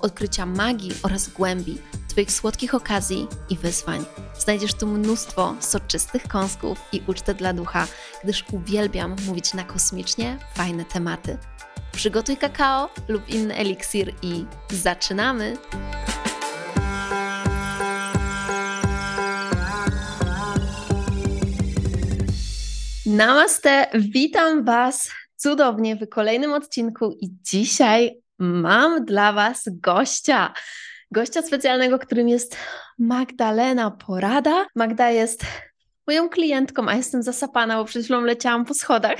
odkrycia magii oraz głębi, Twoich słodkich okazji i wyzwań. Znajdziesz tu mnóstwo soczystych kąsków i ucztę dla ducha, gdyż uwielbiam mówić na kosmicznie fajne tematy. Przygotuj kakao lub inny eliksir i zaczynamy! Namaste, witam Was cudownie w kolejnym odcinku i dzisiaj mam dla Was gościa. Gościa specjalnego, którym jest Magdalena Porada. Magda jest moją klientką, a jestem zasapana, bo przed chwilą leciałam po schodach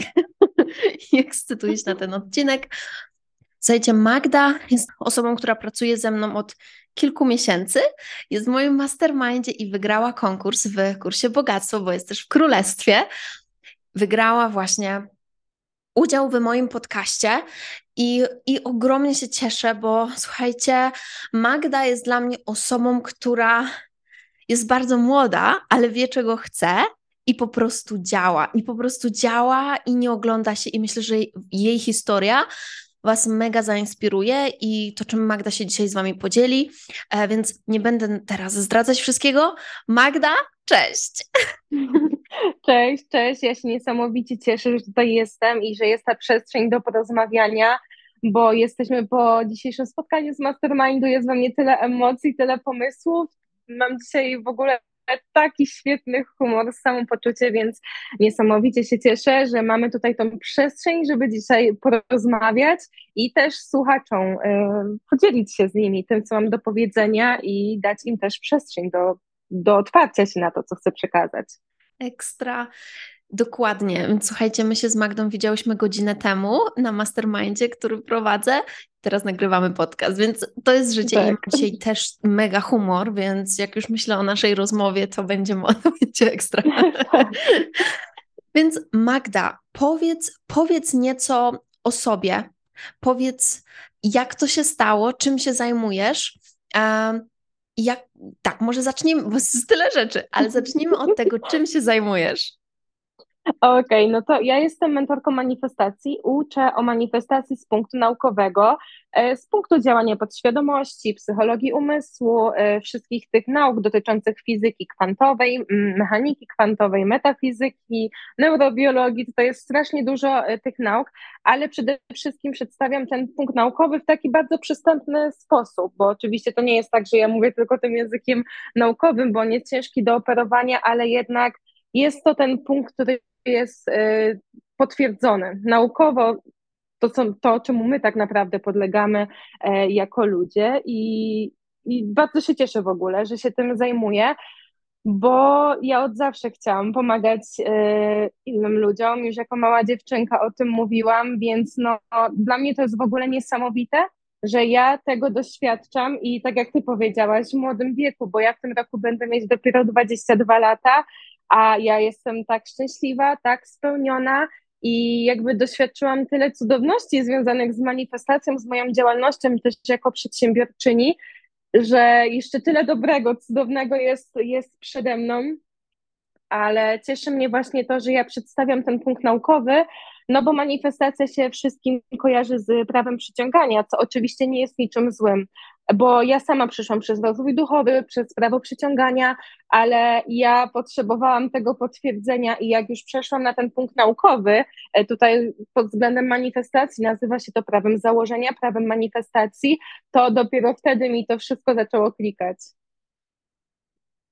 i ekscytuję się na ten odcinek. Słuchajcie, Magda jest osobą, która pracuje ze mną od kilku miesięcy. Jest w moim mastermindzie i wygrała konkurs w kursie Bogactwo, bo jest też w Królestwie. Wygrała właśnie udział w moim podcaście i, I ogromnie się cieszę, bo słuchajcie, Magda jest dla mnie osobą, która jest bardzo młoda, ale wie, czego chce i po prostu działa. I po prostu działa i nie ogląda się. I myślę, że jej historia Was mega zainspiruje i to, czym Magda się dzisiaj z Wami podzieli. E, więc nie będę teraz zdradzać wszystkiego. Magda, cześć! Cześć, cześć. Ja się niesamowicie cieszę, że tutaj jestem i że jest ta przestrzeń do porozmawiania bo jesteśmy po dzisiejszym spotkaniu z Mastermindu, jest we mnie tyle emocji, tyle pomysłów. Mam dzisiaj w ogóle taki świetny humor, samopoczucie, więc niesamowicie się cieszę, że mamy tutaj tą przestrzeń, żeby dzisiaj porozmawiać i też słuchaczom y, podzielić się z nimi tym, co mam do powiedzenia i dać im też przestrzeń do, do otwarcia się na to, co chcę przekazać. Ekstra. Dokładnie. Słuchajcie, my się z Magdą widziałyśmy godzinę temu na mastermindzie, który prowadzę. Teraz nagrywamy podcast, więc to jest życie. Tak. I mam dzisiaj też mega humor, więc jak już myślę o naszej rozmowie, to będzie, będzie ekstra. więc Magda, powiedz, powiedz nieco o sobie. Powiedz, jak to się stało, czym się zajmujesz. Jak, tak, może zacznijmy, bo jest tyle rzeczy, ale zacznijmy od tego, czym się zajmujesz. Okej, okay, no to ja jestem mentorką manifestacji. Uczę o manifestacji z punktu naukowego, e, z punktu działania podświadomości, psychologii umysłu, e, wszystkich tych nauk dotyczących fizyki kwantowej, mechaniki kwantowej, metafizyki, neurobiologii. To jest strasznie dużo e, tych nauk, ale przede wszystkim przedstawiam ten punkt naukowy w taki bardzo przystępny sposób, bo oczywiście to nie jest tak, że ja mówię tylko tym językiem naukowym, bo on jest ciężki do operowania, ale jednak jest to ten punkt, który jest y, potwierdzone naukowo. To, co, to, czemu my tak naprawdę podlegamy e, jako ludzie, i, i bardzo się cieszę w ogóle, że się tym zajmuję bo ja od zawsze chciałam pomagać e, innym ludziom. Już jako mała dziewczynka o tym mówiłam, więc no, dla mnie to jest w ogóle niesamowite, że ja tego doświadczam i tak jak ty powiedziałaś, w młodym wieku, bo ja w tym roku będę mieć dopiero 22 lata, a ja jestem tak szczęśliwa, tak spełniona i jakby doświadczyłam tyle cudowności związanych z manifestacją, z moją działalnością też jako przedsiębiorczyni, że jeszcze tyle dobrego, cudownego jest, jest przede mną, ale cieszy mnie właśnie to, że ja przedstawiam ten punkt naukowy, no bo manifestacja się wszystkim kojarzy z prawem przyciągania, co oczywiście nie jest niczym złym, bo ja sama przyszłam przez rozwój duchowy, przez prawo przyciągania, ale ja potrzebowałam tego potwierdzenia i jak już przeszłam na ten punkt naukowy, e, tutaj pod względem manifestacji nazywa się to prawem założenia, prawem manifestacji, to dopiero wtedy mi to wszystko zaczęło klikać.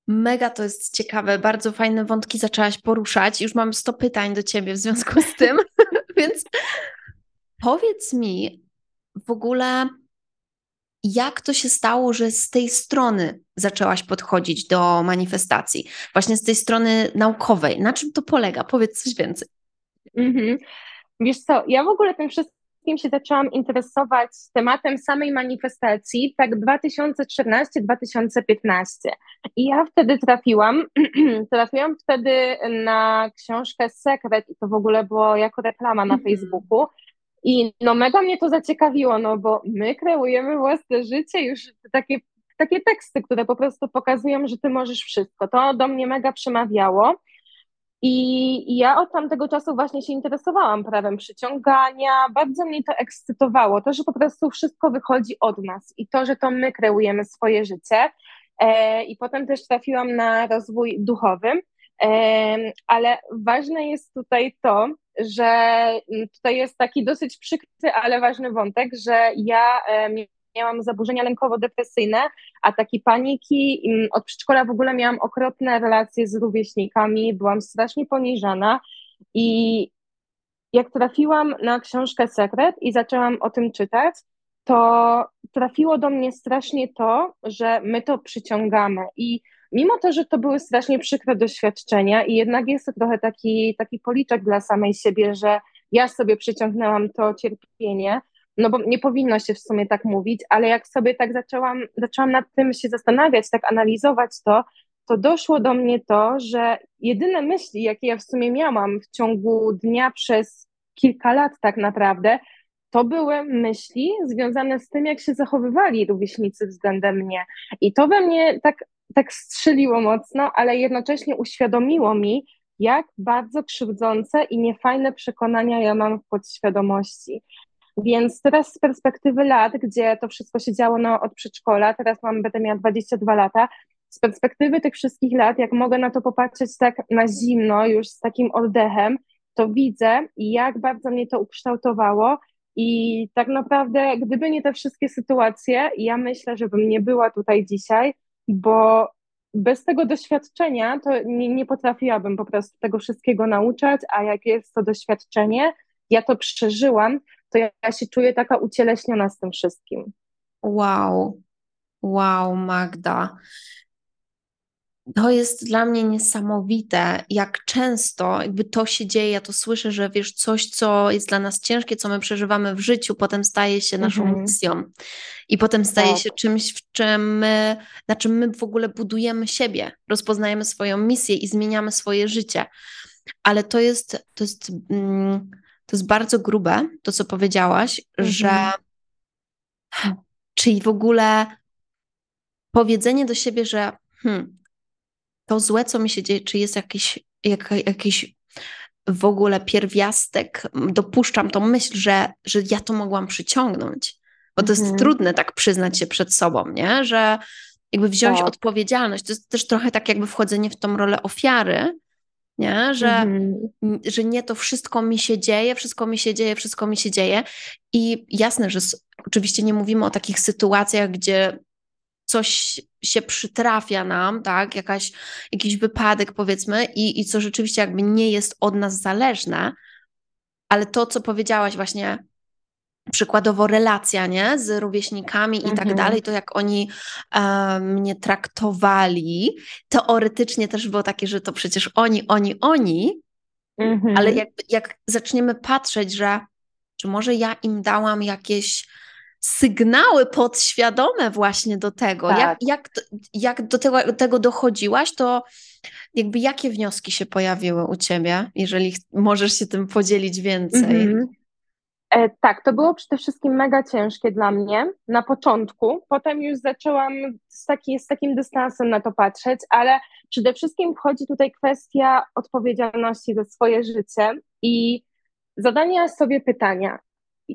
Mega to jest ciekawe, bardzo fajne wątki zaczęłaś poruszać. Już mam 100 pytań do ciebie w związku z tym, więc powiedz mi w ogóle, jak to się stało, że z tej strony zaczęłaś podchodzić do manifestacji, właśnie z tej strony naukowej? Na czym to polega? Powiedz coś więcej. Mhm. Wiesz co, ja w ogóle tym wszystkim się zaczęłam interesować tematem samej manifestacji, tak 2014-2015. I ja wtedy trafiłam, trafiłam wtedy na książkę Sekret i to w ogóle było jako reklama na Mhm. Facebooku. I no mega mnie to zaciekawiło, no bo my kreujemy własne życie, już takie, takie teksty, które po prostu pokazują, że ty możesz wszystko. To do mnie mega przemawiało. I ja od tamtego czasu właśnie się interesowałam prawem przyciągania, bardzo mnie to ekscytowało, to, że po prostu wszystko wychodzi od nas i to, że to my kreujemy swoje życie. E, I potem też trafiłam na rozwój duchowy, e, ale ważne jest tutaj to, że tutaj jest taki dosyć przykry, ale ważny wątek, że ja e, miałam zaburzenia lękowo-depresyjne, ataki paniki. Od przedszkola w ogóle miałam okropne relacje z rówieśnikami, byłam strasznie poniżana i jak trafiłam na książkę Sekret i zaczęłam o tym czytać, to trafiło do mnie strasznie to, że my to przyciągamy i mimo to, że to były strasznie przykre doświadczenia i jednak jest to trochę taki, taki policzek dla samej siebie, że ja sobie przyciągnęłam to cierpienie, no bo nie powinno się w sumie tak mówić, ale jak sobie tak zaczęłam, zaczęłam nad tym się zastanawiać, tak analizować to, to doszło do mnie to, że jedyne myśli, jakie ja w sumie miałam w ciągu dnia przez kilka lat tak naprawdę, to były myśli związane z tym, jak się zachowywali rówieśnicy względem mnie. I to we mnie tak, tak strzeliło mocno, ale jednocześnie uświadomiło mi, jak bardzo krzywdzące i niefajne przekonania ja mam w podświadomości. Więc teraz z perspektywy lat, gdzie to wszystko się działo no, od przedszkola, teraz mam, będę miała 22 lata, z perspektywy tych wszystkich lat, jak mogę na to popatrzeć tak na zimno, już z takim oddechem, to widzę, jak bardzo mnie to ukształtowało. I tak naprawdę, gdyby nie te wszystkie sytuacje, ja myślę, że bym nie była tutaj dzisiaj, bo bez tego doświadczenia to nie, nie potrafiłabym po prostu tego wszystkiego nauczać, a jak jest to doświadczenie, ja to przeżyłam, to ja, ja się czuję taka ucieleśniona z tym wszystkim. Wow, wow, Magda. To jest dla mnie niesamowite, jak często jakby to się dzieje. Ja to słyszę, że wiesz, coś, co jest dla nas ciężkie, co my przeżywamy w życiu, potem staje się naszą Mhm. misją i potem staje Tak. się czymś, w czym my, na czym my w ogóle budujemy siebie, rozpoznajemy swoją misję i zmieniamy swoje życie. Ale to jest, to jest, mm, to jest bardzo grube, to co powiedziałaś, że Mhm. czyli w ogóle powiedzenie do siebie, że hmm, to złe, co mi się dzieje, czy jest jakiś, jak, jakiś w ogóle pierwiastek, dopuszczam tą myśl, że, że ja to mogłam przyciągnąć. Bo to jest Mhm. trudne tak przyznać się przed sobą, nie? Że jakby wziąć Tak. odpowiedzialność. To jest też trochę tak jakby wchodzenie w tą rolę ofiary, nie? Że, Mhm. że nie to wszystko mi się dzieje, wszystko mi się dzieje, wszystko mi się dzieje. I jasne, że oczywiście nie mówimy o takich sytuacjach, gdzie coś się przytrafia nam, tak, Jakaś, jakiś wypadek powiedzmy i, i co rzeczywiście jakby nie jest od nas zależne, ale to, co powiedziałaś właśnie, przykładowo relacja, nie, z rówieśnikami i tak Mhm. dalej, to jak oni e, mnie traktowali, teoretycznie też było takie, że to przecież oni, oni, oni, Mhm. ale jak, jak zaczniemy patrzeć, że czy może ja im dałam jakieś sygnały podświadome właśnie do tego, jak, Tak. jak, to- jak do tego, tego dochodziłaś, to jakby jakie wnioski się pojawiły u ciebie, jeżeli możesz się tym podzielić więcej? Mhm. E, tak, to było przede wszystkim mega ciężkie dla mnie na początku. Potem już zaczęłam z, taki, z takim dystansem na to patrzeć, ale przede wszystkim wchodzi tutaj kwestia odpowiedzialności za swoje życie i zadania sobie pytania.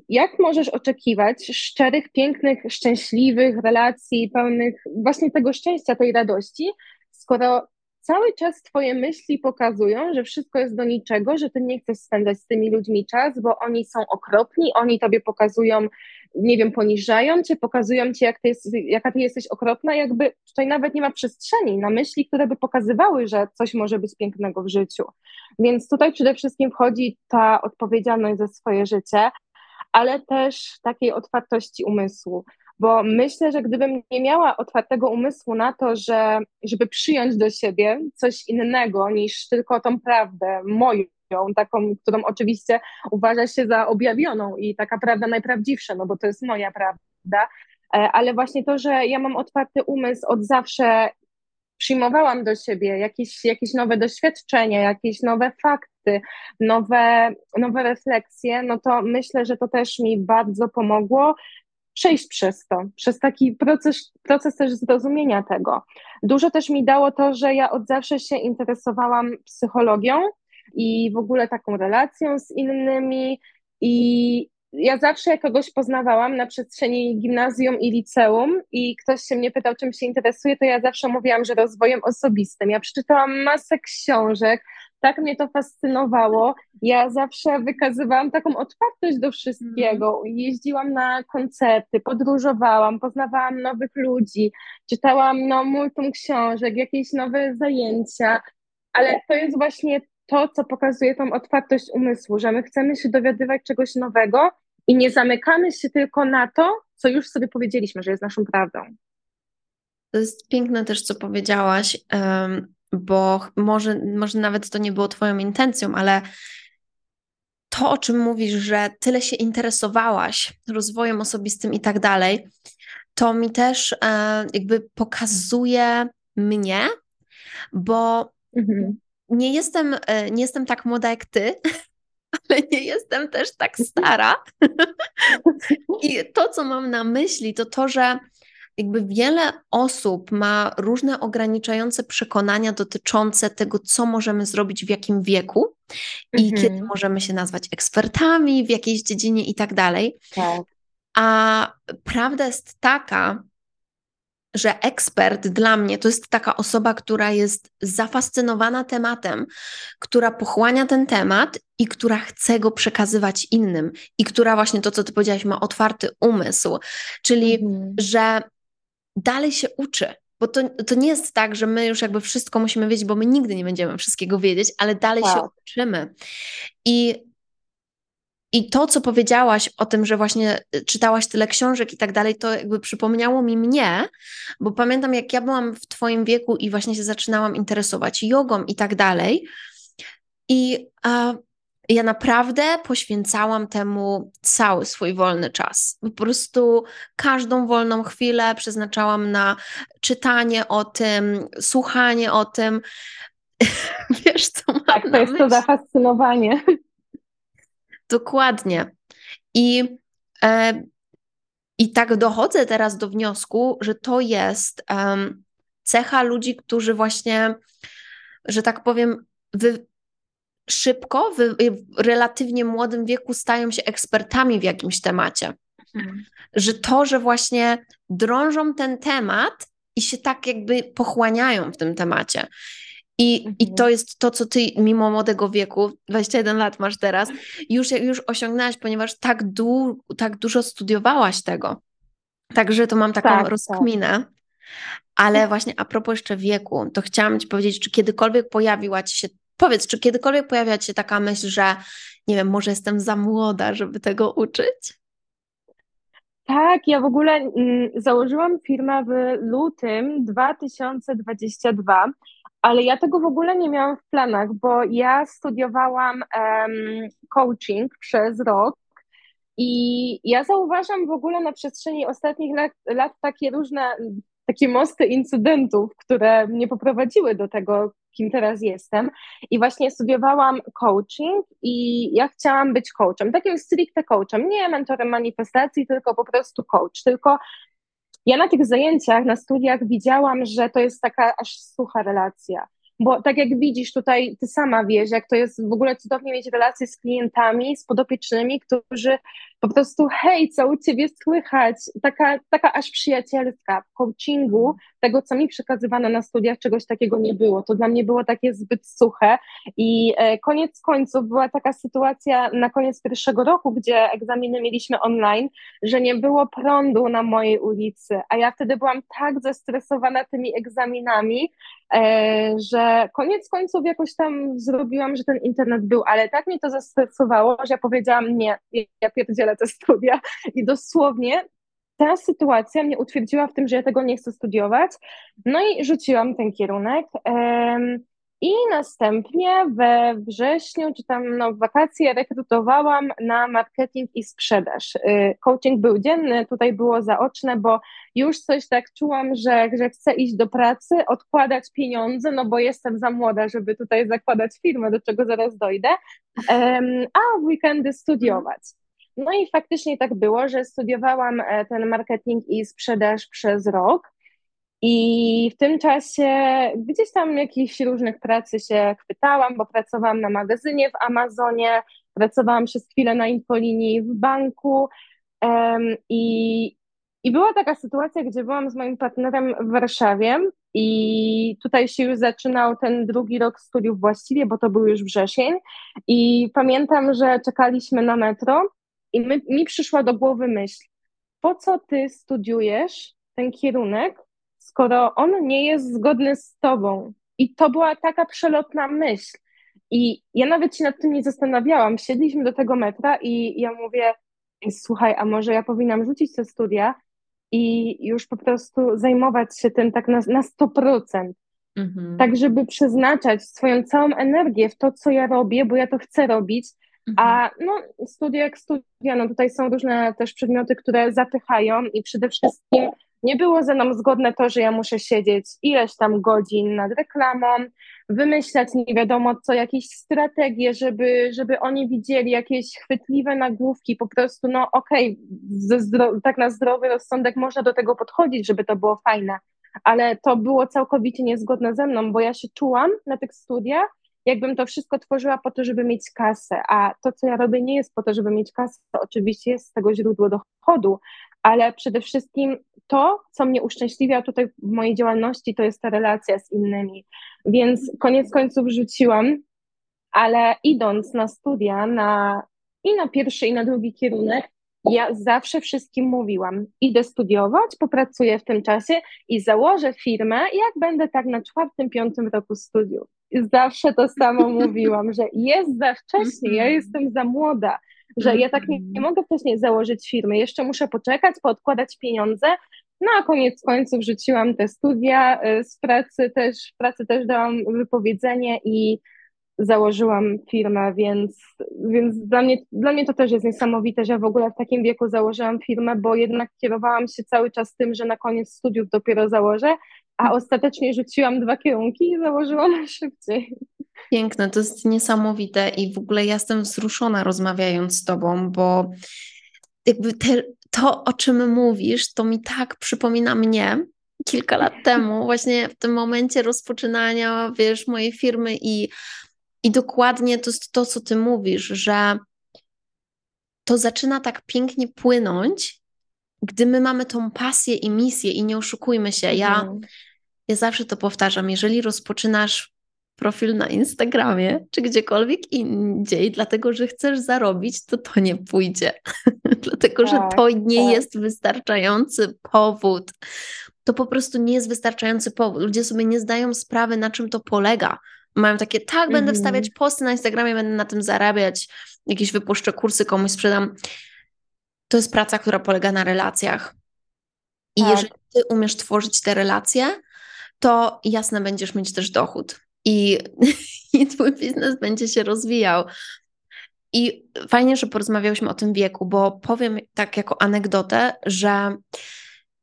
Jak możesz oczekiwać szczerych, pięknych, szczęśliwych relacji, pełnych właśnie tego szczęścia, tej radości, skoro cały czas twoje myśli pokazują, że wszystko jest do niczego, że ty nie chcesz spędzać z tymi ludźmi czas, bo oni są okropni, oni tobie pokazują, nie wiem, poniżają cię, pokazują ci, jak ty jest, jaka ty jesteś okropna, jakby tutaj nawet nie ma przestrzeni na myśli, które by pokazywały, że coś może być pięknego w życiu. Więc tutaj przede wszystkim wchodzi ta odpowiedzialność za swoje życie, ale też takiej otwartości umysłu, bo myślę, że gdybym nie miała otwartego umysłu na to, że żeby przyjąć do siebie coś innego niż tylko tą prawdę moją, taką, którą oczywiście uważa się za objawioną i taka prawda najprawdziwsza, no bo to jest moja prawda, e, ale właśnie to, że ja mam otwarty umysł od zawsze przyjmowałam do siebie jakieś, jakieś nowe doświadczenia, jakieś nowe fakty, nowe, nowe refleksje, no to myślę, że to też mi bardzo pomogło przejść przez to, przez taki proces, proces też zrozumienia tego. Dużo też mi dało to, że ja od zawsze się interesowałam psychologią i w ogóle taką relacją z innymi i ja zawsze kogoś poznawałam na przestrzeni gimnazjum i liceum i ktoś się mnie pytał, czym się interesuje, to ja zawsze mówiłam, że rozwojem osobistym. Ja przeczytałam masę książek, tak mnie to fascynowało. Ja zawsze wykazywałam taką otwartość do wszystkiego. Jeździłam na koncerty, podróżowałam, poznawałam nowych ludzi, czytałam no, multum książek, jakieś nowe zajęcia, ale to jest właśnie to, co pokazuje tą otwartość umysłu, że my chcemy się dowiadywać czegoś nowego i nie zamykamy się tylko na to, co już sobie powiedzieliśmy, że jest naszą prawdą. To jest piękne też, co powiedziałaś, bo może, może nawet to nie było Twoją intencją, ale to, o czym mówisz, że tyle się interesowałaś rozwojem osobistym i tak dalej, to mi też e, jakby pokazuje mnie, bo mhm nie jestem, e, nie jestem tak młoda jak ty, ale nie jestem też tak stara. I to, co mam na myśli, to to, że jakby wiele osób ma różne ograniczające przekonania dotyczące tego, co możemy zrobić w jakim wieku i mhm. kiedy możemy się nazwać ekspertami w jakiejś dziedzinie i tak dalej. Tak. A prawda jest taka, że ekspert dla mnie to jest taka osoba, która jest zafascynowana tematem, która pochłania ten temat i która chce go przekazywać innym, i która właśnie to, co ty powiedziałaś, ma otwarty umysł, czyli mhm. że dalej się uczy. Bo to, to nie jest tak, że my już jakby wszystko musimy wiedzieć, bo my nigdy nie będziemy wszystkiego wiedzieć, ale dalej tak. się uczymy. I i to, co powiedziałaś o tym, że właśnie y, czytałaś tyle książek i tak dalej, to jakby przypomniało mi mnie, bo pamiętam, jak ja byłam w Twoim wieku i właśnie się zaczynałam interesować jogą i tak dalej. I a, ja naprawdę poświęcałam temu cały swój wolny czas. Po prostu każdą wolną chwilę przeznaczałam na czytanie o tym, słuchanie o tym. Wiesz, co mam Tak, to jest myśl? to zafascynowanie. Dokładnie. I, e, I tak dochodzę teraz do wniosku, że to jest um, cecha ludzi, którzy właśnie, że tak powiem, wy, szybko, w relatywnie młodym wieku stają się ekspertami w jakimś temacie. Mhm. Że to, że właśnie drążą ten temat i się tak jakby pochłaniają w tym temacie. I, mhm. I to jest to, co ty mimo młodego wieku, 21 lat masz teraz, już, już osiągnęłaś, ponieważ tak, du tak dużo studiowałaś tego. Także to mam taką tak, tak. rozkminę. Tak. Ale właśnie a propos jeszcze wieku, to chciałam ci powiedzieć, czy kiedykolwiek pojawiła ci się, powiedz, czy kiedykolwiek pojawiła ci się taka myśl, że nie wiem, może jestem za młoda, żeby tego uczyć? Tak, ja w ogóle mm, założyłam firmę w lutym 2022 ale ja tego w ogóle nie miałam w planach, bo ja studiowałam um, coaching przez rok i ja zauważam w ogóle na przestrzeni ostatnich lat, lat takie różne, takie mosty incydentów, które mnie poprowadziły do tego, kim teraz jestem. I właśnie studiowałam coaching i ja chciałam być coachem, takim stricte coachem, nie mentorem manifestacji, tylko po prostu coach. Tylko ja na tych zajęciach, na studiach widziałam, że to jest taka aż sucha relacja. Bo tak jak widzisz tutaj, ty sama wiesz, jak to jest w ogóle cudownie mieć relacje z klientami, z podopiecznymi, którzy po prostu hej, co u ciebie słychać, taka, taka aż przyjacielska w coachingu, tego co mi przekazywano na studiach, czegoś takiego nie było, to dla mnie było takie zbyt suche i e, koniec końców była taka sytuacja na koniec pierwszego roku, gdzie egzaminy mieliśmy online, że nie było prądu na mojej ulicy, a ja wtedy byłam tak zestresowana tymi egzaminami, że koniec końców jakoś tam zrobiłam, że ten internet był, ale tak mnie to zestresowało, że ja powiedziałam nie, ja pierdzielę te studia i dosłownie ta sytuacja mnie utwierdziła w tym, że ja tego nie chcę studiować. No i rzuciłam ten kierunek. I następnie we wrześniu, czy tam no, w wakacje rekrutowałam na marketing i sprzedaż. Y, coaching był dzienny, tutaj było zaoczne, bo już coś tak czułam, że, że chcę iść do pracy, odkładać pieniądze, no bo jestem za młoda, żeby tutaj zakładać firmę, do czego zaraz dojdę, a w weekendy studiować. No i faktycznie tak było, że studiowałam e, ten marketing i sprzedaż przez rok. I w tym czasie gdzieś tam jakichś różnych pracy się chwytałam, bo pracowałam na magazynie w Amazonie, pracowałam przez chwilę na infolinii w banku um, i, i była taka sytuacja, gdzie byłam z moim partnerem w Warszawie i tutaj się już zaczynał ten drugi rok studiów właściwie, bo to był już wrzesień. I pamiętam, że czekaliśmy na metro i my, mi przyszła do głowy myśl, po co ty studiujesz ten kierunek, skoro on nie jest zgodny z tobą. I to była taka przelotna myśl. I ja nawet się nad tym nie zastanawiałam. Siedliśmy do tego metra i ja mówię, słuchaj, a może ja powinnam rzucić te studia i już po prostu zajmować się tym tak na, na 100%. Mhm. Tak, żeby przeznaczać swoją całą energię w to, co ja robię, bo ja to chcę robić, a mhm. no, studia jak studia, no tutaj są różne też przedmioty, które zapychają i przede wszystkim nie było ze mną zgodne to, że ja muszę siedzieć ileś tam godzin nad reklamą, wymyślać nie wiadomo co, jakieś strategie, żeby, żeby oni widzieli jakieś chwytliwe nagłówki, po prostu no okej, okay, tak na zdrowy rozsądek można do tego podchodzić, żeby to było fajne, ale to było całkowicie niezgodne ze mną, bo ja się czułam na tych studiach, jakbym to wszystko tworzyła po to, żeby mieć kasę, a to, co ja robię, nie jest po to, żeby mieć kasę, to oczywiście jest z tego źródło dochodu, ale przede wszystkim to, co mnie uszczęśliwia tutaj w mojej działalności, to jest ta relacja z innymi. Więc koniec końców rzuciłam, ale idąc na studia, na, i na pierwszy, i na drugi kierunek, ja zawsze wszystkim mówiłam, idę studiować, popracuję w tym czasie i założę firmę, jak będę tak na czwartym, piątym roku studiów. I zawsze to samo mówiłam, że jest za wcześnie, ja mhm. jestem za młoda, że ja tak nie, nie mhm. mogę wcześniej założyć firmy, jeszcze muszę poczekać, poodkładać pieniądze, no a koniec końców rzuciłam te studia, y, z pracy też, w pracy też dałam wypowiedzenie i założyłam firmę, więc, więc dla, mnie, dla mnie to też jest niesamowite, że w ogóle w takim wieku założyłam firmę, bo jednak kierowałam się cały czas tym, że na koniec studiów dopiero założę, a ostatecznie rzuciłam dwa kierunki i założyłam szybciej. Piękne, to jest niesamowite i w ogóle ja jestem wzruszona rozmawiając z Tobą, bo jakby te, to, o czym mówisz, to mi tak przypomina mnie kilka lat temu, właśnie w tym momencie rozpoczynania, wiesz, mojej firmy i, i dokładnie to jest to, co Ty mówisz, że to zaczyna tak pięknie płynąć, gdy my mamy tą pasję i misję i nie oszukujmy się. Ja, mhm. ja zawsze to powtarzam, jeżeli rozpoczynasz profil na Instagramie czy gdziekolwiek indziej, dlatego że chcesz zarobić, to to nie pójdzie. dlatego, tak, że to nie tak. jest wystarczający powód. To po prostu nie jest wystarczający powód. Ludzie sobie nie zdają sprawy, na czym to polega. Mają takie, tak, będę mhm. wstawiać posty na Instagramie, będę na tym zarabiać, jakieś wypuszczę kursy, komuś sprzedam. To jest praca, która polega na relacjach. I tak. jeżeli ty umiesz tworzyć te relacje, to jasne będziesz mieć też dochód i, i twój biznes będzie się rozwijał. I fajnie, że porozmawiałyśmy o tym wieku, bo powiem tak jako anegdotę, że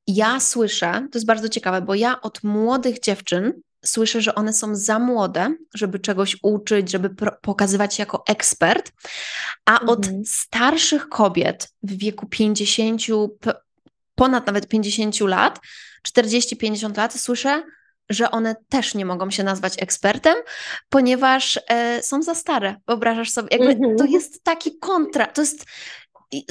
ja słyszę, to jest bardzo ciekawe, bo ja od młodych dziewczyn słyszę, że one są za młode, żeby czegoś uczyć, żeby pokazywać się jako ekspert, a mhm. od starszych kobiet w wieku 50, ponad nawet 50 lat, 40-50 lat, słyszę, że one też nie mogą się nazwać ekspertem, ponieważ e, są za stare. Wyobrażasz sobie, jakby mm -hmm. to jest taki kontra, to jest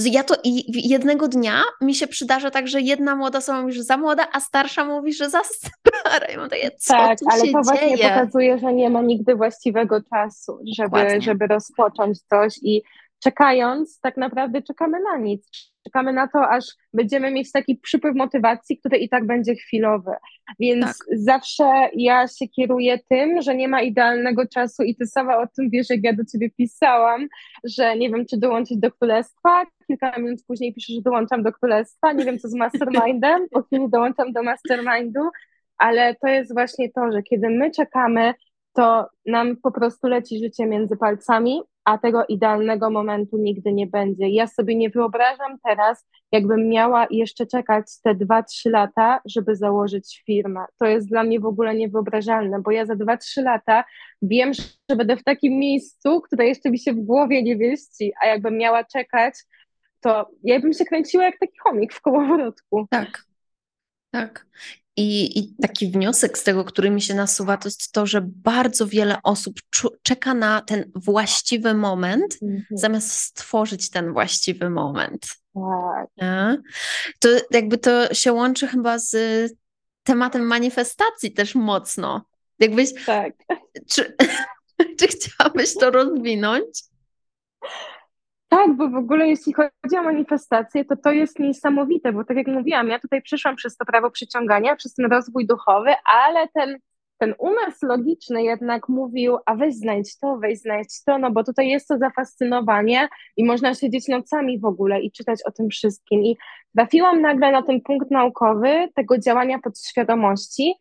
ja to i jednego dnia mi się przydarza tak, że jedna młoda osoba mówi, że za młoda, a starsza mówi, że za stara. I mam takie, co tak, ale to dzieje? właśnie pokazuje, że nie ma nigdy właściwego czasu, żeby, żeby rozpocząć coś i czekając, tak naprawdę czekamy na nic. Czekamy na to, aż będziemy mieć taki przypływ motywacji, który i tak będzie chwilowy. Więc Tak. zawsze ja się kieruję tym, że nie ma idealnego czasu i ty sama o tym wiesz, jak ja do ciebie pisałam, że nie wiem, czy dołączyć do królestwa. Kilka minut później piszę, że dołączam do królestwa. Nie wiem, co z mastermindem. Po chwili dołączam do mastermindu, ale to jest właśnie to, że kiedy my czekamy, to nam po prostu leci życie między palcami, a tego idealnego momentu nigdy nie będzie. Ja sobie nie wyobrażam teraz, jakbym miała jeszcze czekać te 2-3 lata, żeby założyć firmę. To jest dla mnie w ogóle niewyobrażalne, bo ja za 2-3 lata wiem, że będę w takim miejscu, które jeszcze mi się w głowie nie wieści, a jakbym miała czekać, to ja bym się kręciła jak taki chomik w kołowrotku. Tak, tak. I, I taki wniosek z tego, który mi się nasuwa, to jest to, że bardzo wiele osób czeka na ten właściwy moment, mhm. zamiast stworzyć ten właściwy moment. Tak. To jakby to się łączy chyba z tematem manifestacji też mocno. Jakbyś. Tak. Czy, czy chciałabyś to rozwinąć? Tak, bo w ogóle jeśli chodzi o manifestację, to to jest niesamowite, bo tak jak mówiłam, ja tutaj przyszłam przez to prawo przyciągania, przez ten rozwój duchowy, ale ten, ten umysł logiczny jednak mówił, a weź znajdź to, weź znajdź to, no bo tutaj jest to zafascynowanie i można siedzieć nocami w ogóle i czytać o tym wszystkim. I trafiłam nagle na ten punkt naukowy tego działania podświadomości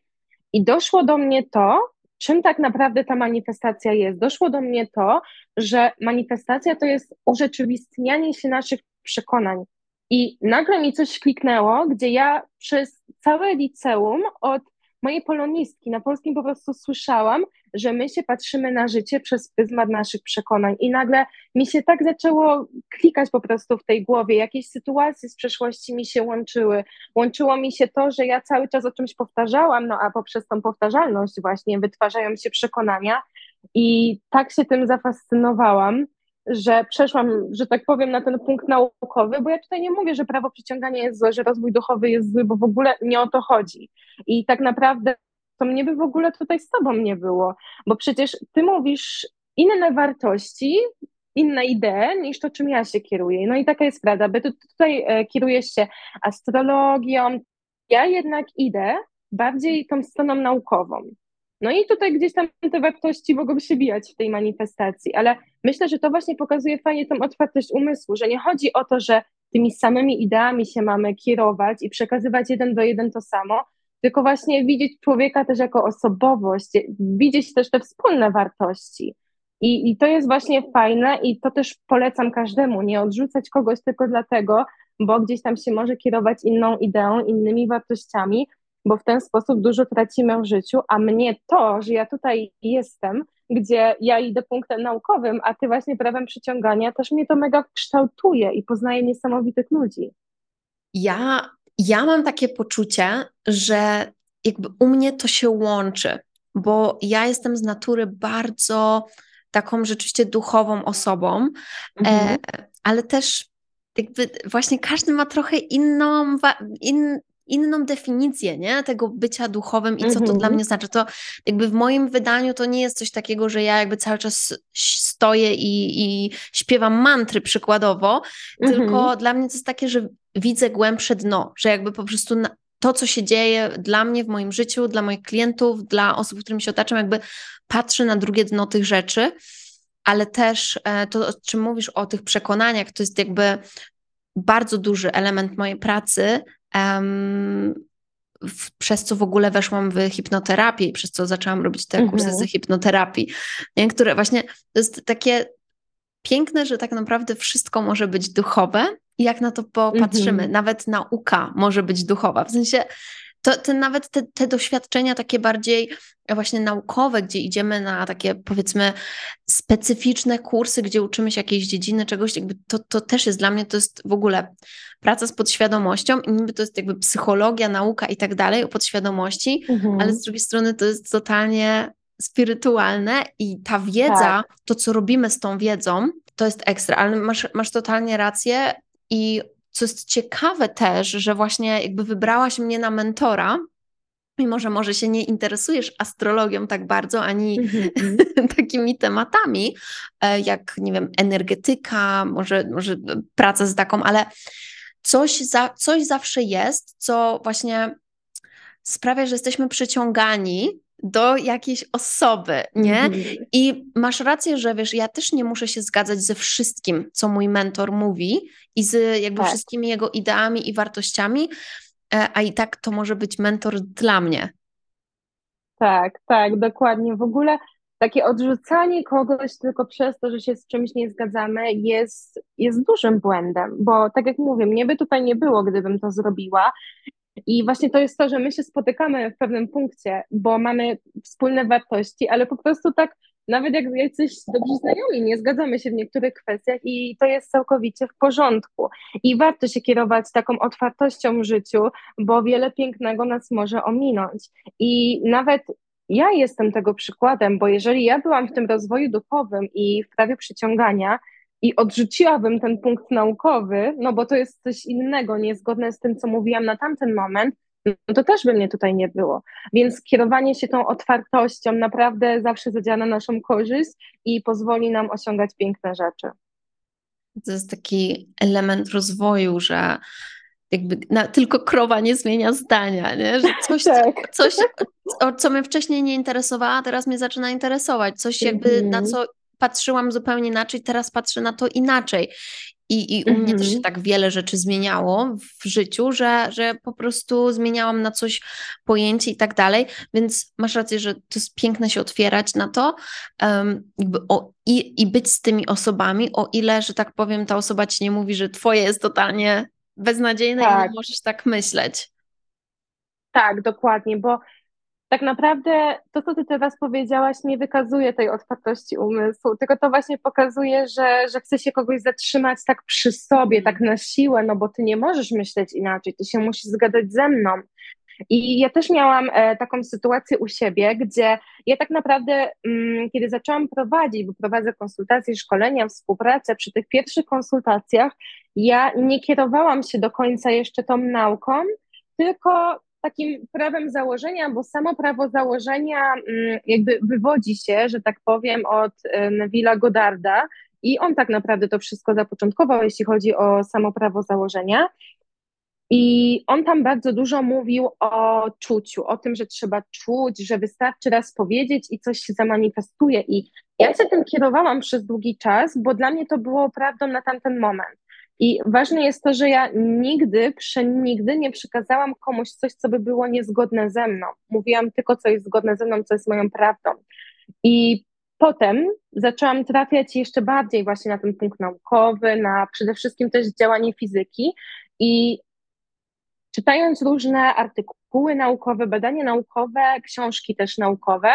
i doszło do mnie to, czym tak naprawdę ta manifestacja jest. Doszło do mnie to, że manifestacja to jest urzeczywistnianie się naszych przekonań. I nagle mi coś kliknęło, gdzie ja przez całe liceum od mojej polonistki na polskim po prostu słyszałam, że my się patrzymy na życie przez pryzmat naszych przekonań. I nagle mi się tak zaczęło klikać po prostu w tej głowie. Jakieś sytuacje z przeszłości mi się łączyły. Łączyło mi się to, że ja cały czas o czymś powtarzałam, no a poprzez tą powtarzalność właśnie wytwarzają się przekonania. I tak się tym zafascynowałam, że przeszłam, że tak powiem, na ten punkt naukowy, bo ja tutaj nie mówię, że prawo przyciągania jest złe, że rozwój duchowy jest zły, bo w ogóle nie o to chodzi. I tak naprawdę to mnie by w ogóle tutaj z tobą nie było, bo przecież ty mówisz inne wartości, inne idee niż to, czym ja się kieruję. No i taka jest prawda, by ty tutaj e, kierujesz się astrologią, ja jednak idę bardziej tą stroną naukową. No i tutaj gdzieś tam te wartości mogą się bijać w tej manifestacji, ale myślę, że to właśnie pokazuje fajnie tą otwartość umysłu, że nie chodzi o to, że tymi samymi ideami się mamy kierować i przekazywać jeden do jeden to samo, tylko właśnie widzieć człowieka też jako osobowość, widzieć też te wspólne wartości. I, I to jest właśnie fajne i to też polecam każdemu, nie odrzucać kogoś tylko dlatego, bo gdzieś tam się może kierować inną ideą, innymi wartościami, bo w ten sposób dużo tracimy w życiu, a mnie to, że ja tutaj jestem, gdzie ja idę punktem naukowym, a ty właśnie prawem przyciągania, też mnie to mega kształtuje i poznaję niesamowitych ludzi. Ja, ja mam takie poczucie, że jakby u mnie to się łączy, bo ja jestem z natury bardzo taką rzeczywiście duchową osobą, e, mhm. e, ale też jakby właśnie każdy ma trochę inną, in, inną definicję nie? tego bycia duchowym i co to dla mhm. mnie znaczy. To jakby w moim wydaniu to nie jest coś takiego, że ja jakby cały czas stoję i, i śpiewam mantry przykładowo, tylko mhm. dla mnie to jest takie, że widzę głębsze dno, że jakby po prostu to, co się dzieje dla mnie w moim życiu, dla moich klientów, dla osób, którymi się otaczam, jakby patrzę na drugie dno tych rzeczy, ale też e, to, o czym mówisz o tych przekonaniach, to jest jakby bardzo duży element mojej pracy, um, przez co w ogóle weszłam w hipnoterapię i przez co zaczęłam robić te kursy mhm. z hipnoterapii, nie? które właśnie to jest takie piękne, że tak naprawdę wszystko może być duchowe i jak na to popatrzymy, mhm. nawet nauka może być duchowa, w sensie to, to nawet te, te doświadczenia takie bardziej właśnie naukowe, gdzie idziemy na takie powiedzmy specyficzne kursy, gdzie uczymy się jakiejś dziedziny, czegoś, jakby to, to też jest dla mnie, to jest w ogóle praca z podświadomością i niby to jest jakby psychologia, nauka i tak dalej o podświadomości, mhm. ale z drugiej strony to jest totalnie spirytualne i ta wiedza, tak. to co robimy z tą wiedzą, to jest ekstra, ale masz, masz totalnie rację i co jest ciekawe też, że właśnie jakby wybrałaś mnie na mentora, mimo że może się nie interesujesz astrologią tak bardzo, ani mm-hmm. takimi tematami, e, jak, nie wiem, energetyka, może, może praca z taką, ale coś, za, coś zawsze jest, co właśnie sprawia, że jesteśmy przyciągani do jakiejś osoby, nie? Mhm. I masz rację, że wiesz, ja też nie muszę się zgadzać ze wszystkim, co mój mentor mówi i z jakby Tak. wszystkimi jego ideami i wartościami, e, a i tak to może być mentor dla mnie. Tak, tak, dokładnie. W ogóle takie odrzucanie kogoś tylko przez to, że się z czymś nie zgadzamy, jest, jest dużym błędem, bo tak jak mówię, mnie by tutaj nie było, gdybym to zrobiła. I właśnie to jest to, że my się spotykamy w pewnym punkcie, bo mamy wspólne wartości, ale po prostu tak, nawet jak jacyś dobrzy znajomi, nie zgadzamy się w niektórych kwestiach i to jest całkowicie w porządku. I warto się kierować taką otwartością w życiu, bo wiele pięknego nas może ominąć. I nawet ja jestem tego przykładem, bo jeżeli ja byłam w tym rozwoju duchowym i w prawie przyciągania, i odrzuciłabym ten punkt naukowy, no bo to jest coś innego, niezgodne z tym, co mówiłam na tamten moment, no to też by mnie tutaj nie było. Więc kierowanie się tą otwartością naprawdę zawsze zadziała na naszą korzyść i pozwoli nam osiągać piękne rzeczy. To jest taki element rozwoju, że jakby na, tylko krowa nie zmienia zdania, nie? że coś, tak. coś o, co mnie wcześniej nie interesowało, teraz mnie zaczyna interesować. Coś jakby na co patrzyłam zupełnie inaczej, teraz patrzę na to inaczej. I, i u mnie też się Mhm. tak wiele rzeczy zmieniało w życiu, że, że po prostu zmieniałam na coś pojęcie i tak dalej. Więc masz rację, że to jest piękne się otwierać na to um, o, i, i być z tymi osobami, o ile, że tak powiem, ta osoba ci nie mówi, że twoje jest totalnie beznadziejne i Tak. nie możesz tak myśleć. Tak, dokładnie, bo tak naprawdę to, co ty teraz powiedziałaś, nie wykazuje tej otwartości umysłu, tylko to właśnie pokazuje, że, że chce się kogoś zatrzymać tak przy sobie, tak na siłę, no bo ty nie możesz myśleć inaczej, ty się musisz zgadać ze mną. I ja też miałam e, taką sytuację u siebie, gdzie ja tak naprawdę, mm, kiedy zaczęłam prowadzić, bo prowadzę konsultacje, szkolenia, współpracę, przy tych pierwszych konsultacjach, ja nie kierowałam się do końca jeszcze tą nauką, tylko takim prawem założenia, bo samo prawo założenia mm, jakby wywodzi się, że tak powiem, od Neville'a Godarda i on tak naprawdę to wszystko zapoczątkował, jeśli chodzi o samo prawo założenia. I on tam bardzo dużo mówił o czuciu, o tym, że trzeba czuć, że wystarczy raz powiedzieć i coś się zamanifestuje. I ja się tym kierowałam przez długi czas, bo dla mnie to było prawdą na tamten moment. I ważne jest to, że ja nigdy, przenigdy nie przekazałam komuś coś, co by było niezgodne ze mną. Mówiłam tylko, co jest zgodne ze mną, co jest moją prawdą. I potem zaczęłam trafiać jeszcze bardziej właśnie na ten punkt naukowy, na przede wszystkim też działanie fizyki. I czytając różne artykuły naukowe, badania naukowe, książki też naukowe,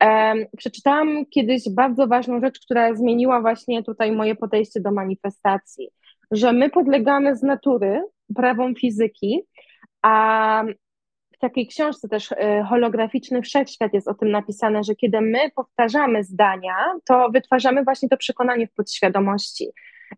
um, przeczytałam kiedyś bardzo ważną rzecz, która zmieniła właśnie tutaj moje podejście do manifestacji że my podlegamy z natury prawom fizyki, a w takiej książce też y, holograficzny wszechświat jest o tym napisane, że kiedy my powtarzamy zdania, to wytwarzamy właśnie to przekonanie w podświadomości.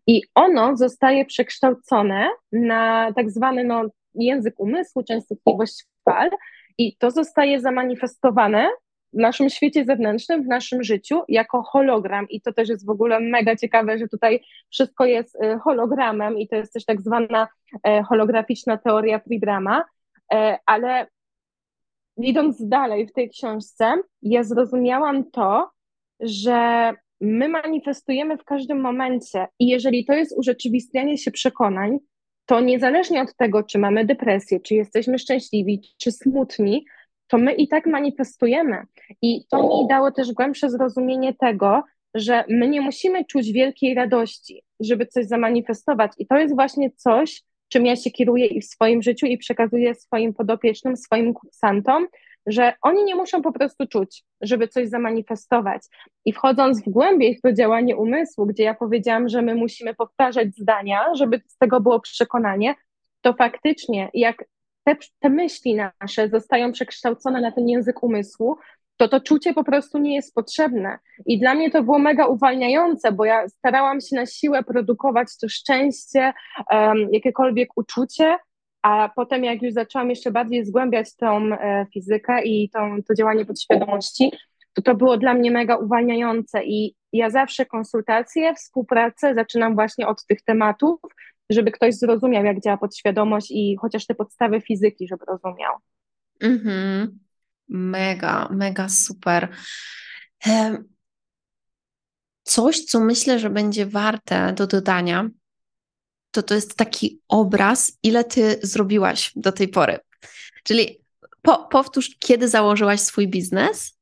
I ono zostaje przekształcone na tak zwany no, język umysłu, częstotliwość fal, i to zostaje zamanifestowane w naszym świecie zewnętrznym, w naszym życiu jako hologram. I to też jest w ogóle mega ciekawe, że tutaj wszystko jest y, hologramem i to jest też tak zwana e, holograficzna teoria Fridrama, e, ale idąc dalej w tej książce, ja zrozumiałam to, że my manifestujemy w każdym momencie i jeżeli to jest urzeczywistnianie się przekonań, to niezależnie od tego, czy mamy depresję, czy jesteśmy szczęśliwi, czy smutni, to my i tak manifestujemy. I to mi dało też głębsze zrozumienie tego, że my nie musimy czuć wielkiej radości, żeby coś zamanifestować. I to jest właśnie coś, czym ja się kieruję i w swoim życiu i przekazuję swoim podopiecznym, swoim kursantom, że oni nie muszą po prostu czuć, żeby coś zamanifestować. I wchodząc w głębiej w to działanie umysłu, gdzie ja powiedziałam, że my musimy powtarzać zdania, żeby z tego było przekonanie, to faktycznie jak te, te myśli nasze zostają przekształcone na ten język umysłu, to to czucie po prostu nie jest potrzebne. I dla mnie to było mega uwalniające, bo ja starałam się na siłę produkować to szczęście, um, jakiekolwiek uczucie, a potem jak już zaczęłam jeszcze bardziej zgłębiać tą e, fizykę i tą, to działanie podświadomości, to to było dla mnie mega uwalniające i ja zawsze konsultacje, współpracę zaczynam właśnie od tych tematów, żeby ktoś zrozumiał, jak działa podświadomość i chociaż te podstawy fizyki, żeby rozumiał. Mhm. Mega, mega super. Coś, co myślę, że będzie warte do dodania, to to jest taki obraz, ile ty zrobiłaś do tej pory. Czyli po, powtórz, kiedy założyłaś swój biznes?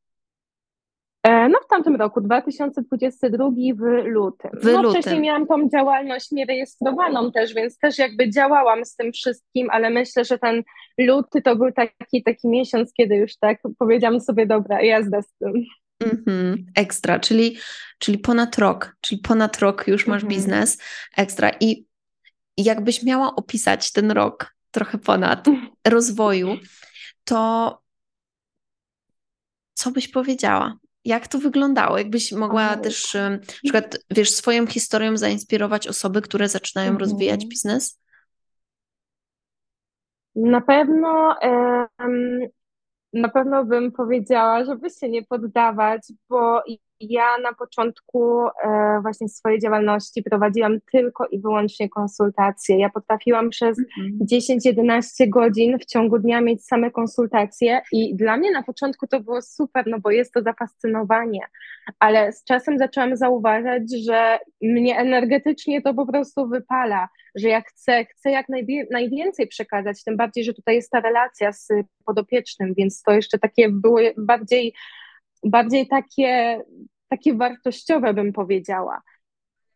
E, No w tamtym roku, 2022 w lutym. W No lutym. wcześniej miałam tą działalność nierejestrowaną też, więc też jakby działałam z tym wszystkim, ale myślę, że ten luty to był taki, taki miesiąc, kiedy już tak powiedziałam sobie, dobra, jazda z tym. Mhm, ekstra, czyli, czyli ponad rok, czyli ponad rok już masz Mhm. biznes, ekstra. I jakbyś miała opisać ten rok, trochę ponad rozwoju, to co byś powiedziała? Jak to wyglądało? Jakbyś mogła też, em, na przykład, wiesz, swoją historią zainspirować osoby, które zaczynają Mhm. rozwijać biznes? Na pewno, em, na pewno bym powiedziała, żeby się nie poddawać, bo ja na początku e, właśnie swojej działalności prowadziłam tylko i wyłącznie konsultacje. Ja potrafiłam przez Mhm. 10-11 godzin w ciągu dnia mieć same konsultacje i dla mnie na początku to było super, no bo jest to zafascynowanie, ale z czasem zaczęłam zauważać, że mnie energetycznie to po prostu wypala, że ja chcę, chcę jak najwięcej przekazać, tym bardziej, że tutaj jest ta relacja z podopiecznym, więc to jeszcze takie było bardziej, bardziej takie, takie wartościowe bym powiedziała.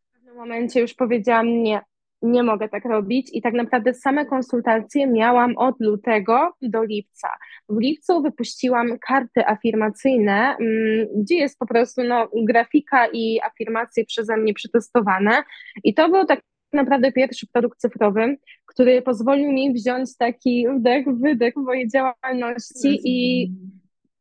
W pewnym momencie już powiedziałam nie, nie mogę tak robić i tak naprawdę same konsultacje miałam od lutego do lipca. W lipcu wypuściłam karty afirmacyjne, mm, gdzie jest po prostu no, grafika i afirmacje przeze mnie przetestowane i to był tak naprawdę pierwszy produkt cyfrowy, który pozwolił mi wziąć taki wdech, wydech w mojej działalności i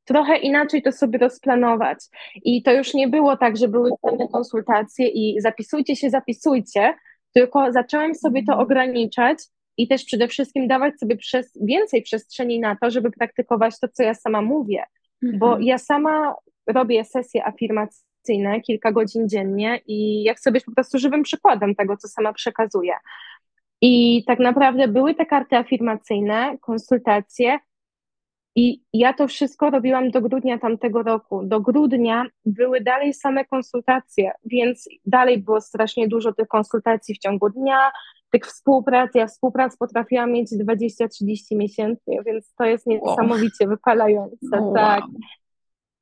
trochę inaczej to sobie rozplanować. I to już nie było tak, że były same konsultacje i zapisujcie się, zapisujcie, tylko zaczęłam sobie to ograniczać i też przede wszystkim dawać sobie przez, więcej przestrzeni na to, żeby praktykować to, co ja sama mówię. Bo Mhm. ja sama robię sesje afirmacyjne kilka godzin dziennie i ja chcę być po prostu żywym przykładem tego, co sama przekazuję. I tak naprawdę były te karty afirmacyjne, konsultacje, i ja to wszystko robiłam do grudnia tamtego roku. Do grudnia były dalej same konsultacje, więc dalej było strasznie dużo tych konsultacji w ciągu dnia, tych współprac. Ja współprac potrafiłam mieć 20-30 miesięcznie, więc to jest niesamowicie wypalające. Wow. Tak.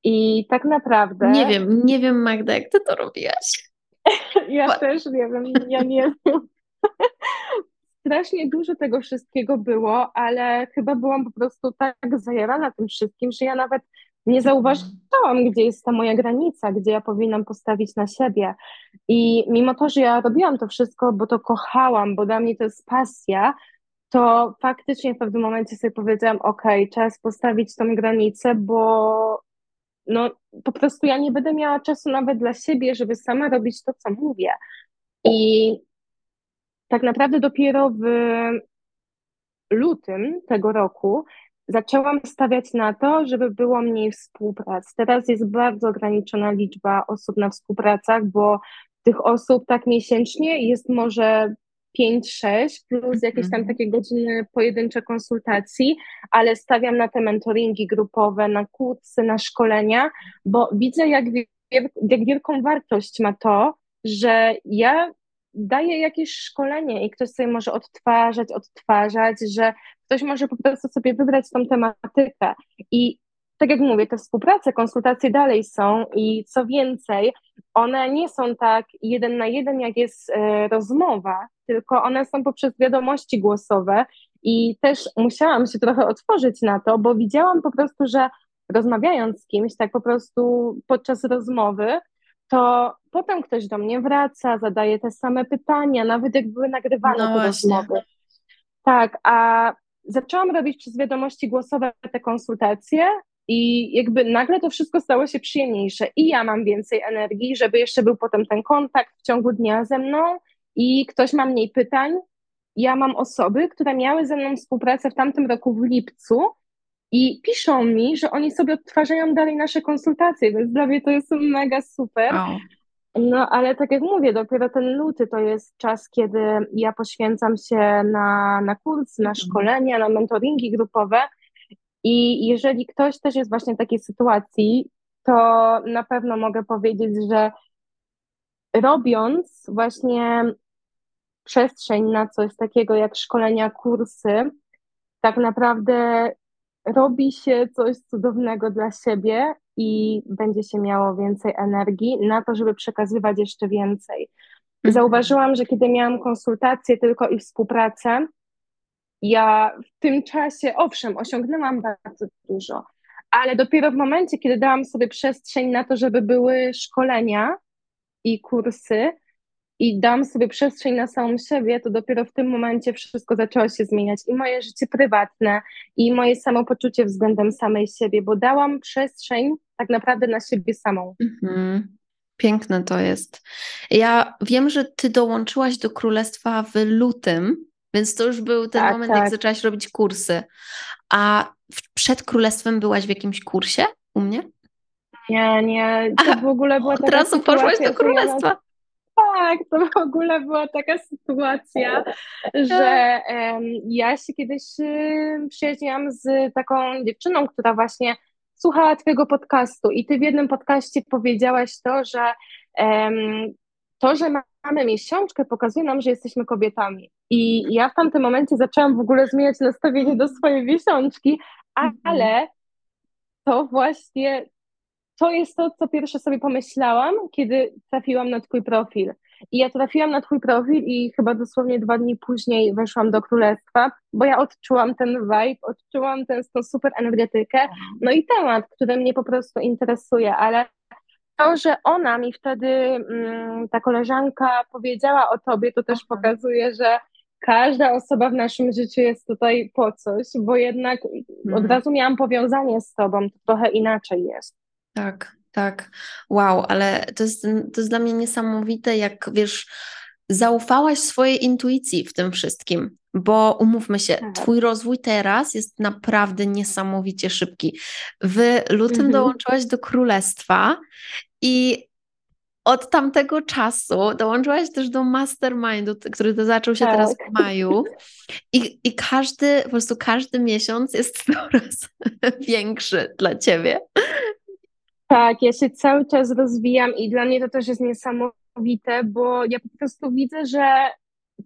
I tak naprawdę. Nie wiem, nie wiem Magda, jak ty to robiłaś. Ja też nie wiem, ja nie wiem. Strasznie dużo tego wszystkiego było, ale chyba byłam po prostu tak zajarana tym wszystkim, że ja nawet nie zauważyłam, gdzie jest ta moja granica, gdzie ja powinnam postawić na siebie. I mimo to, że ja robiłam to wszystko, bo to kochałam, bo dla mnie to jest pasja, to faktycznie w pewnym momencie sobie powiedziałam, ok, czas postawić tą granicę, bo no po prostu ja nie będę miała czasu nawet dla siebie, żeby sama robić to, co mówię. I tak naprawdę dopiero w lutym tego roku zaczęłam stawiać na to, żeby było mniej współprac. Teraz jest bardzo ograniczona liczba osób na współpracach, bo tych osób tak miesięcznie jest może 5-6 plus jakieś tam Mhm. takie godziny pojedyncze konsultacji, ale stawiam na te mentoringi grupowe, na kursy, na szkolenia, bo widzę, jak, jak wielką wartość ma to, że ja daję jakieś szkolenie i ktoś sobie może odtwarzać, odtwarzać, że ktoś może po prostu sobie wybrać tą tematykę. I tak jak mówię, te współprace, konsultacje dalej są i co więcej, one nie są tak jeden na jeden, jak jest e, rozmowa, tylko one są poprzez wiadomości głosowe i też musiałam się trochę otworzyć na to, bo widziałam po prostu, że rozmawiając z kimś, tak po prostu podczas rozmowy, to potem ktoś do mnie wraca, zadaje te same pytania, nawet jak były nagrywane No te właśnie. rozmowy. Tak, a zaczęłam robić przez wiadomości głosowe te konsultacje i jakby nagle to wszystko stało się przyjemniejsze i ja mam więcej energii, żeby jeszcze był potem ten kontakt w ciągu dnia ze mną i ktoś ma mniej pytań. Ja mam osoby, które miały ze mną współpracę w tamtym roku w lipcu i piszą mi, że oni sobie odtwarzają dalej nasze konsultacje, więc dla mnie to jest mega super. Wow. No, ale tak jak mówię, dopiero ten luty to jest czas, kiedy ja poświęcam się na, na kursy, na Mhm. szkolenia, na mentoringi grupowe. I jeżeli ktoś też jest właśnie w takiej sytuacji, to na pewno mogę powiedzieć, że robiąc właśnie przestrzeń na coś takiego jak szkolenia, kursy, tak naprawdę robi się coś cudownego dla siebie i będzie się miało więcej energii na to, żeby przekazywać jeszcze więcej. Mhm. Zauważyłam, że kiedy miałam konsultacje tylko i współpracę, ja w tym czasie, owszem, osiągnęłam bardzo dużo, ale dopiero w momencie, kiedy dałam sobie przestrzeń na to, żeby były szkolenia i kursy, i dam sobie przestrzeń na samą siebie, to dopiero w tym momencie wszystko zaczęło się zmieniać i moje życie prywatne, i moje samopoczucie względem samej siebie, bo dałam przestrzeń tak naprawdę na siebie samą. Mhm. Piękne to jest. Ja wiem, że ty dołączyłaś do królestwa w lutym, więc to już był ten Tak, moment, jak tak. zaczęłaś robić kursy. A przed królestwem byłaś w jakimś kursie u mnie? Nie, nie, to Aha, w ogóle była Od taka razu poszłaś do królestwa. Tak, to w ogóle była taka sytuacja, że em, ja się kiedyś y, przyjaźniłam z taką dziewczyną, która właśnie słuchała twojego podcastu i ty w jednym podcaście powiedziałaś to, że em, to, że mamy miesiączkę pokazuje nam, że jesteśmy kobietami. I ja w tamtym momencie zaczęłam w ogóle zmieniać nastawienie do swojej miesiączki, Mhm. ale to właśnie to jest to, co pierwsze sobie pomyślałam, kiedy trafiłam na Twój profil. I ja trafiłam na Twój profil i chyba dosłownie dwa dni później weszłam do Królestwa, bo ja odczułam ten vibe, odczułam tę, tą super energetykę, no i temat, który mnie po prostu interesuje, ale to, że ona mi wtedy, mm, ta koleżanka powiedziała o Tobie, to też Aha. pokazuje, że każda osoba w naszym życiu jest tutaj po coś, bo jednak od Mhm. razu miałam powiązanie z Tobą, to trochę inaczej jest. Tak, tak. Wow, ale to jest, to jest dla mnie niesamowite, jak wiesz, zaufałaś swojej intuicji w tym wszystkim, bo umówmy się, Tak. twój rozwój teraz jest naprawdę niesamowicie szybki. W lutym Mhm. dołączyłaś do królestwa i od tamtego czasu dołączyłaś też do mastermindu, który to zaczął się teraz Tak. w maju. I, I każdy, po prostu każdy miesiąc jest coraz większy dla ciebie. Tak, ja się cały czas rozwijam i dla mnie to też jest niesamowite, bo ja po prostu widzę, że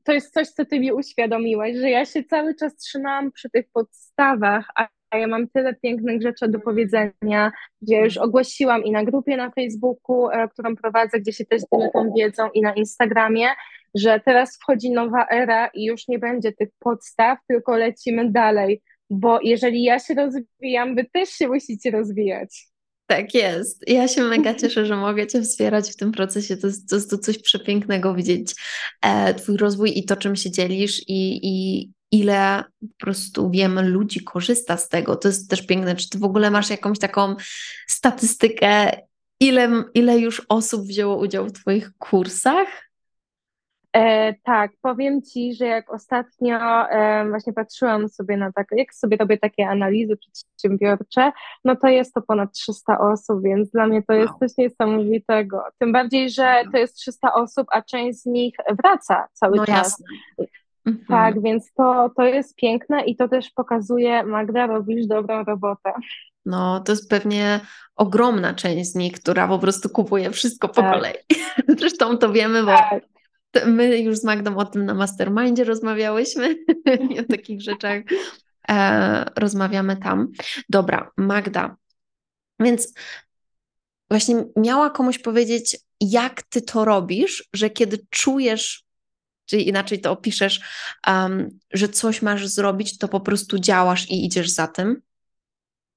to jest coś, co ty mi uświadomiłeś, że ja się cały czas trzymałam przy tych podstawach, a ja mam tyle pięknych rzeczy do powiedzenia, gdzie już ogłosiłam i na grupie na Facebooku, e, którą prowadzę, gdzie się też dzielę tą wiedzą i na Instagramie, że teraz wchodzi nowa era i już nie będzie tych podstaw, tylko lecimy dalej, bo jeżeli ja się rozwijam, wy też się musicie rozwijać. Tak jest. Ja się mega cieszę, że mogę Cię wspierać w tym procesie. To jest, to jest to coś przepięknego widzieć e, Twój rozwój i to, czym się dzielisz i, i ile po prostu wiemy, ludzi korzysta z tego. To jest też piękne. Czy Ty w ogóle masz jakąś taką statystykę, ile, ile już osób wzięło udział w Twoich kursach? E, tak, powiem Ci, że jak ostatnio e, właśnie patrzyłam sobie na tak, jak sobie robię takie analizy przedsiębiorcze, no to jest to ponad 300 osób, więc dla mnie to jest Wow. coś niesamowitego. Tym bardziej, że to jest 300 osób, a część z nich wraca cały No czas. jasne. Mhm. Tak, więc to, to jest piękne i to też pokazuje, Magda, robisz dobrą robotę. No, to jest pewnie ogromna część z nich, która po prostu kupuje wszystko po Tak. kolei. Zresztą to wiemy, bo Tak, My już z Magdą o tym na mastermindzie rozmawiałyśmy i o takich rzeczach e, rozmawiamy tam. Dobra, Magda. Więc właśnie miała komuś powiedzieć, jak ty to robisz, że kiedy czujesz, czyli inaczej to opiszesz, um, że coś masz zrobić, to po prostu działasz i idziesz za tym.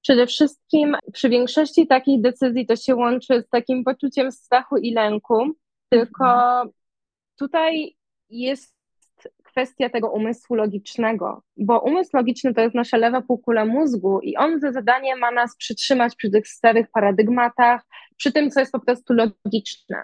Przede wszystkim przy większości takich decyzji to się łączy z takim poczuciem strachu i lęku, tylko tutaj jest kwestia tego umysłu logicznego, bo umysł logiczny to jest nasza lewa półkula mózgu i on za zadanie ma nas przytrzymać przy tych starych paradygmatach, przy tym, co jest po prostu logiczne.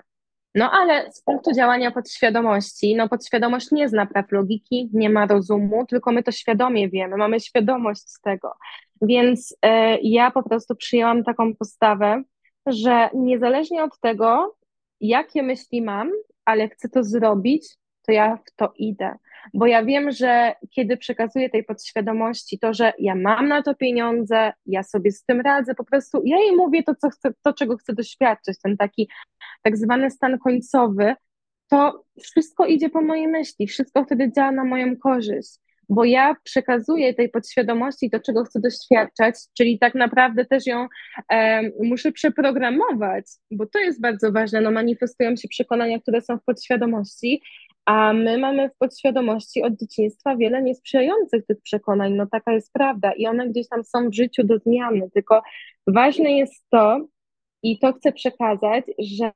No ale z punktu działania podświadomości, no podświadomość nie zna praw logiki, nie ma rozumu, tylko my to świadomie wiemy, mamy świadomość z tego. Więc e, ja po prostu przyjęłam taką postawę, że niezależnie od tego, jakie myśli mam, ale chcę to zrobić, to ja w to idę. Bo ja wiem, że kiedy przekazuję tej podświadomości to, że ja mam na to pieniądze, ja sobie z tym radzę, po prostu ja jej mówię to, co chcę, to czego chcę doświadczyć, ten taki tak zwany stan końcowy, to wszystko idzie po mojej myśli, wszystko wtedy działa na moją korzyść bo ja przekazuję tej podświadomości to, czego chcę doświadczać, czyli tak naprawdę też ją e, muszę przeprogramować, bo to jest bardzo ważne. No, manifestują się przekonania, które są w podświadomości, a my mamy w podświadomości od dzieciństwa wiele niesprzyjających tych przekonań. No taka jest prawda i one gdzieś tam są w życiu do zmiany. Tylko ważne jest to, i to chcę przekazać, że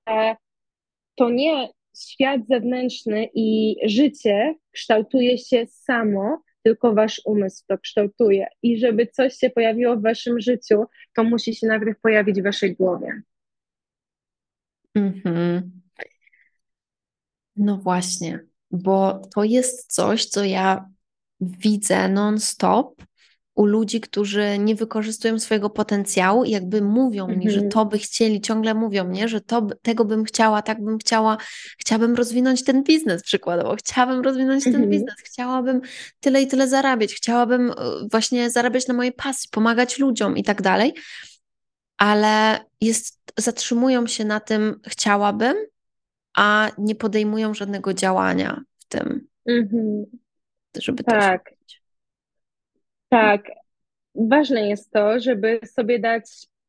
to nie świat zewnętrzny i życie kształtuje się samo, tylko wasz umysł to kształtuje. I żeby coś się pojawiło w waszym życiu, to musi się najpierw pojawić w waszej głowie. Mhm. No właśnie, bo to jest coś, co ja widzę non-stop u ludzi, którzy nie wykorzystują swojego potencjału i jakby mówią mi, że Mhm. to by chcieli, ciągle mówią, nie, że to, tego bym chciała, tak bym chciała, chciałabym rozwinąć ten biznes przykładowo, chciałabym rozwinąć ten Mhm. biznes, chciałabym tyle i tyle zarabiać, chciałabym e, właśnie zarabiać na mojej pasji, pomagać ludziom i tak dalej, ale jest, zatrzymują się na tym chciałabym, a nie podejmują żadnego działania w tym, Mhm. żeby to Tak. Tak. Ważne jest to, żeby sobie dać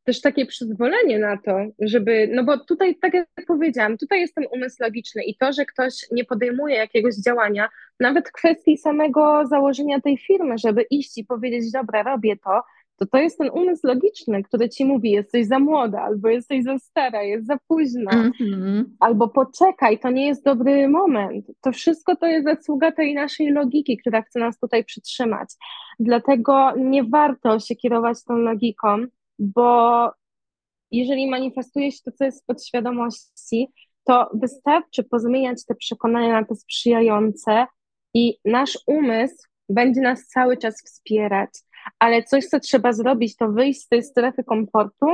też takie przyzwolenie na to, żeby, no bo tutaj, tak jak powiedziałam, tutaj jest ten umysł logiczny i to, że ktoś nie podejmuje jakiegoś działania, nawet kwestii samego założenia tej firmy, żeby iść i powiedzieć, dobra, robię to, to to jest ten umysł logiczny, który ci mówi, jesteś za młoda, albo jesteś za stara, jest za późno, Mhm. albo poczekaj, to nie jest dobry moment. To wszystko to jest zasługa tej naszej logiki, która chce nas tutaj przytrzymać. Dlatego nie warto się kierować tą logiką, bo jeżeli manifestuje się to, co jest w podświadomości, to wystarczy pozmieniać te przekonania na te sprzyjające i nasz umysł będzie nas cały czas wspierać. Ale coś, co trzeba zrobić, to wyjść z tej strefy komfortu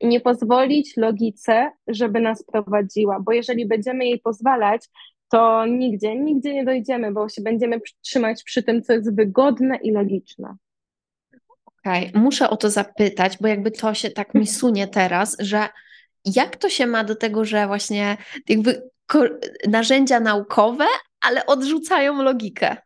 i nie pozwolić logice, żeby nas prowadziła, bo jeżeli będziemy jej pozwalać, to nigdzie, nigdzie nie dojdziemy, bo się będziemy trzymać przy tym, co jest wygodne i logiczne. Okej, muszę o to zapytać, bo jakby to się tak mi sunie teraz, że jak to się ma do tego, że właśnie jakby narzędzia naukowe, ale odrzucają logikę?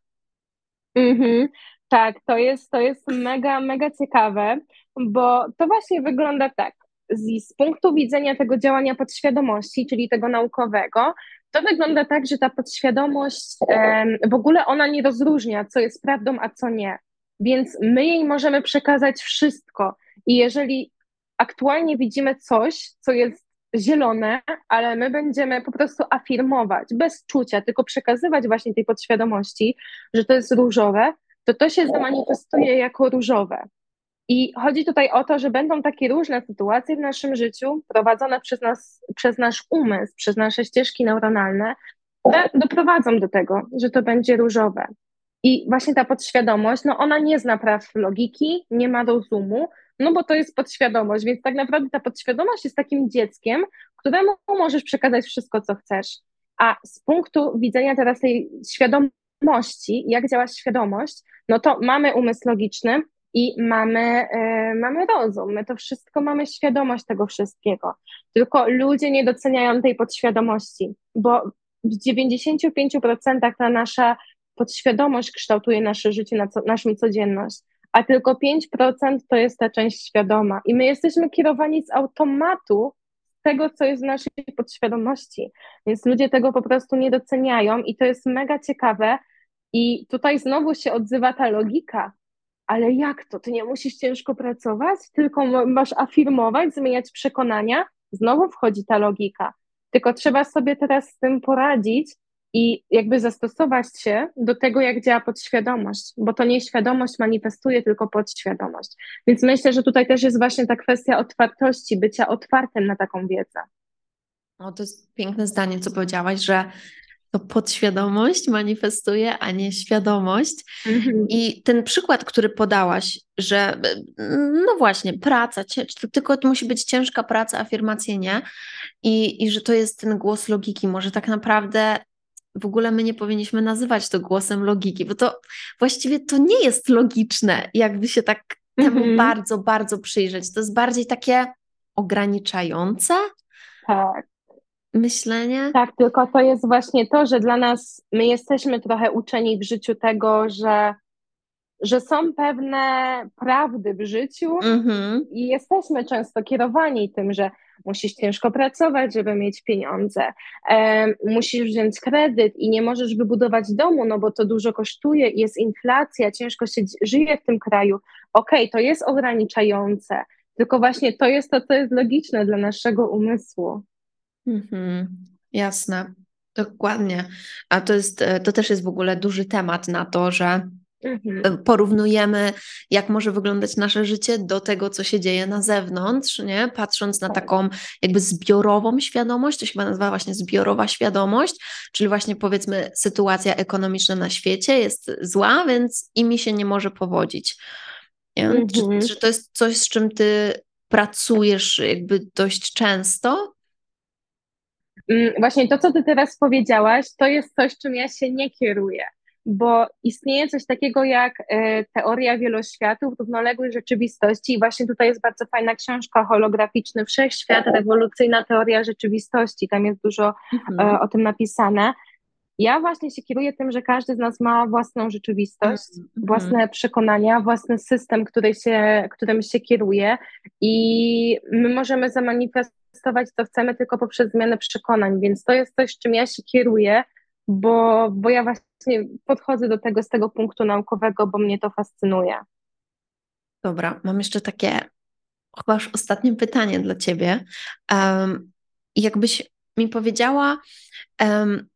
Mhm. Tak, to jest, to jest mega, mega ciekawe, bo to właśnie wygląda tak. Z, z punktu widzenia tego działania podświadomości, czyli tego naukowego, to wygląda tak, że ta podświadomość w ogóle ona nie rozróżnia, co jest prawdą, a co nie. Więc my jej możemy przekazać wszystko. I jeżeli aktualnie widzimy coś, co jest zielone, ale my będziemy po prostu afirmować, bez czucia, tylko przekazywać właśnie tej podświadomości, że to jest różowe, to to się zamanifestuje jako różowe. I chodzi tutaj o to, że będą takie różne sytuacje w naszym życiu prowadzone przez nas, przez nasz umysł, przez nasze ścieżki neuronalne, które doprowadzą do tego, że to będzie różowe. I właśnie ta podświadomość, no ona nie zna praw logiki, nie ma rozumu, no bo to jest podświadomość, więc tak naprawdę ta podświadomość jest takim dzieckiem, któremu możesz przekazać wszystko, co chcesz. A z punktu widzenia teraz tej świadomości, jak działa świadomość, no to mamy umysł logiczny i mamy, yy, mamy rozum. My to wszystko mamy świadomość tego wszystkiego. Tylko ludzie nie doceniają tej podświadomości, bo w 95% ta nasza podświadomość kształtuje nasze życie, na co, naszą codzienność, a tylko 5% to jest ta część świadoma. I my jesteśmy kierowani z automatu tego, co jest w naszej podświadomości. Więc ludzie tego po prostu nie doceniają i to jest mega ciekawe. I tutaj znowu się odzywa ta logika. Ale jak to? Ty nie musisz ciężko pracować, tylko masz afirmować, zmieniać przekonania. Znowu wchodzi ta logika. Tylko trzeba sobie teraz z tym poradzić i jakby zastosować się do tego, jak działa podświadomość, bo to nie świadomość manifestuje, tylko podświadomość. Więc myślę, że tutaj też jest właśnie ta kwestia otwartości, bycia otwartym na taką wiedzę. No, to jest piękne zdanie, co powiedziałaś, że to podświadomość manifestuje, a nie świadomość. Mhm. I ten przykład, który podałaś, że no właśnie, praca, tylko to musi być ciężka praca, afirmacje nie, i, i że to jest ten głos logiki. Może tak naprawdę w ogóle my nie powinniśmy nazywać to głosem logiki, bo to właściwie to nie jest logiczne, jakby się tak temu Mhm. bardzo, bardzo przyjrzeć. To jest bardziej takie ograniczające Tak. Myślenie. Tak, tylko to jest właśnie to, że dla nas my jesteśmy trochę uczeni w życiu tego, że, że są pewne prawdy w życiu Mhm. i jesteśmy często kierowani tym, że musisz ciężko pracować, żeby mieć pieniądze, e, musisz wziąć kredyt i nie możesz wybudować domu, no bo to dużo kosztuje, jest inflacja, ciężko się żyje w tym kraju. Okej, okay, to jest ograniczające, tylko właśnie to jest to, co jest logiczne dla naszego umysłu. Mhm, jasne, dokładnie. A to jest, e, to też jest w ogóle duży temat na to, że mhm. E, porównujemy, jak może wyglądać nasze życie do tego, co się dzieje na zewnątrz, nie? Patrząc na tak. taką jakby zbiorową świadomość, to się chyba nazywa właśnie zbiorowa świadomość, czyli właśnie powiedzmy sytuacja ekonomiczna na świecie jest zła, więc i mi się nie może powodzić. Mhm. Czy, czy to jest coś, z czym ty pracujesz jakby dość często? Mm, właśnie to, co ty teraz powiedziałaś, to jest coś, czym ja się nie kieruję, bo istnieje coś takiego jak e, teoria wieloświatów, równoległej rzeczywistości i właśnie tutaj jest bardzo fajna książka holograficzny Wszechświat, rewolucyjna teoria rzeczywistości, tam jest dużo mhm. E, o tym napisane. Ja właśnie się kieruję tym, że każdy z nas ma własną rzeczywistość, mm -hmm. własne przekonania, własny system, który się, którym się kieruje i my możemy zamanifestować co chcemy tylko poprzez zmianę przekonań, więc to jest coś, czym ja się kieruję, bo, bo ja właśnie podchodzę do tego z tego punktu naukowego, bo mnie to fascynuje. Dobra, mam jeszcze takie chyba już ostatnie pytanie dla Ciebie. Um, jakbyś mi powiedziała, um,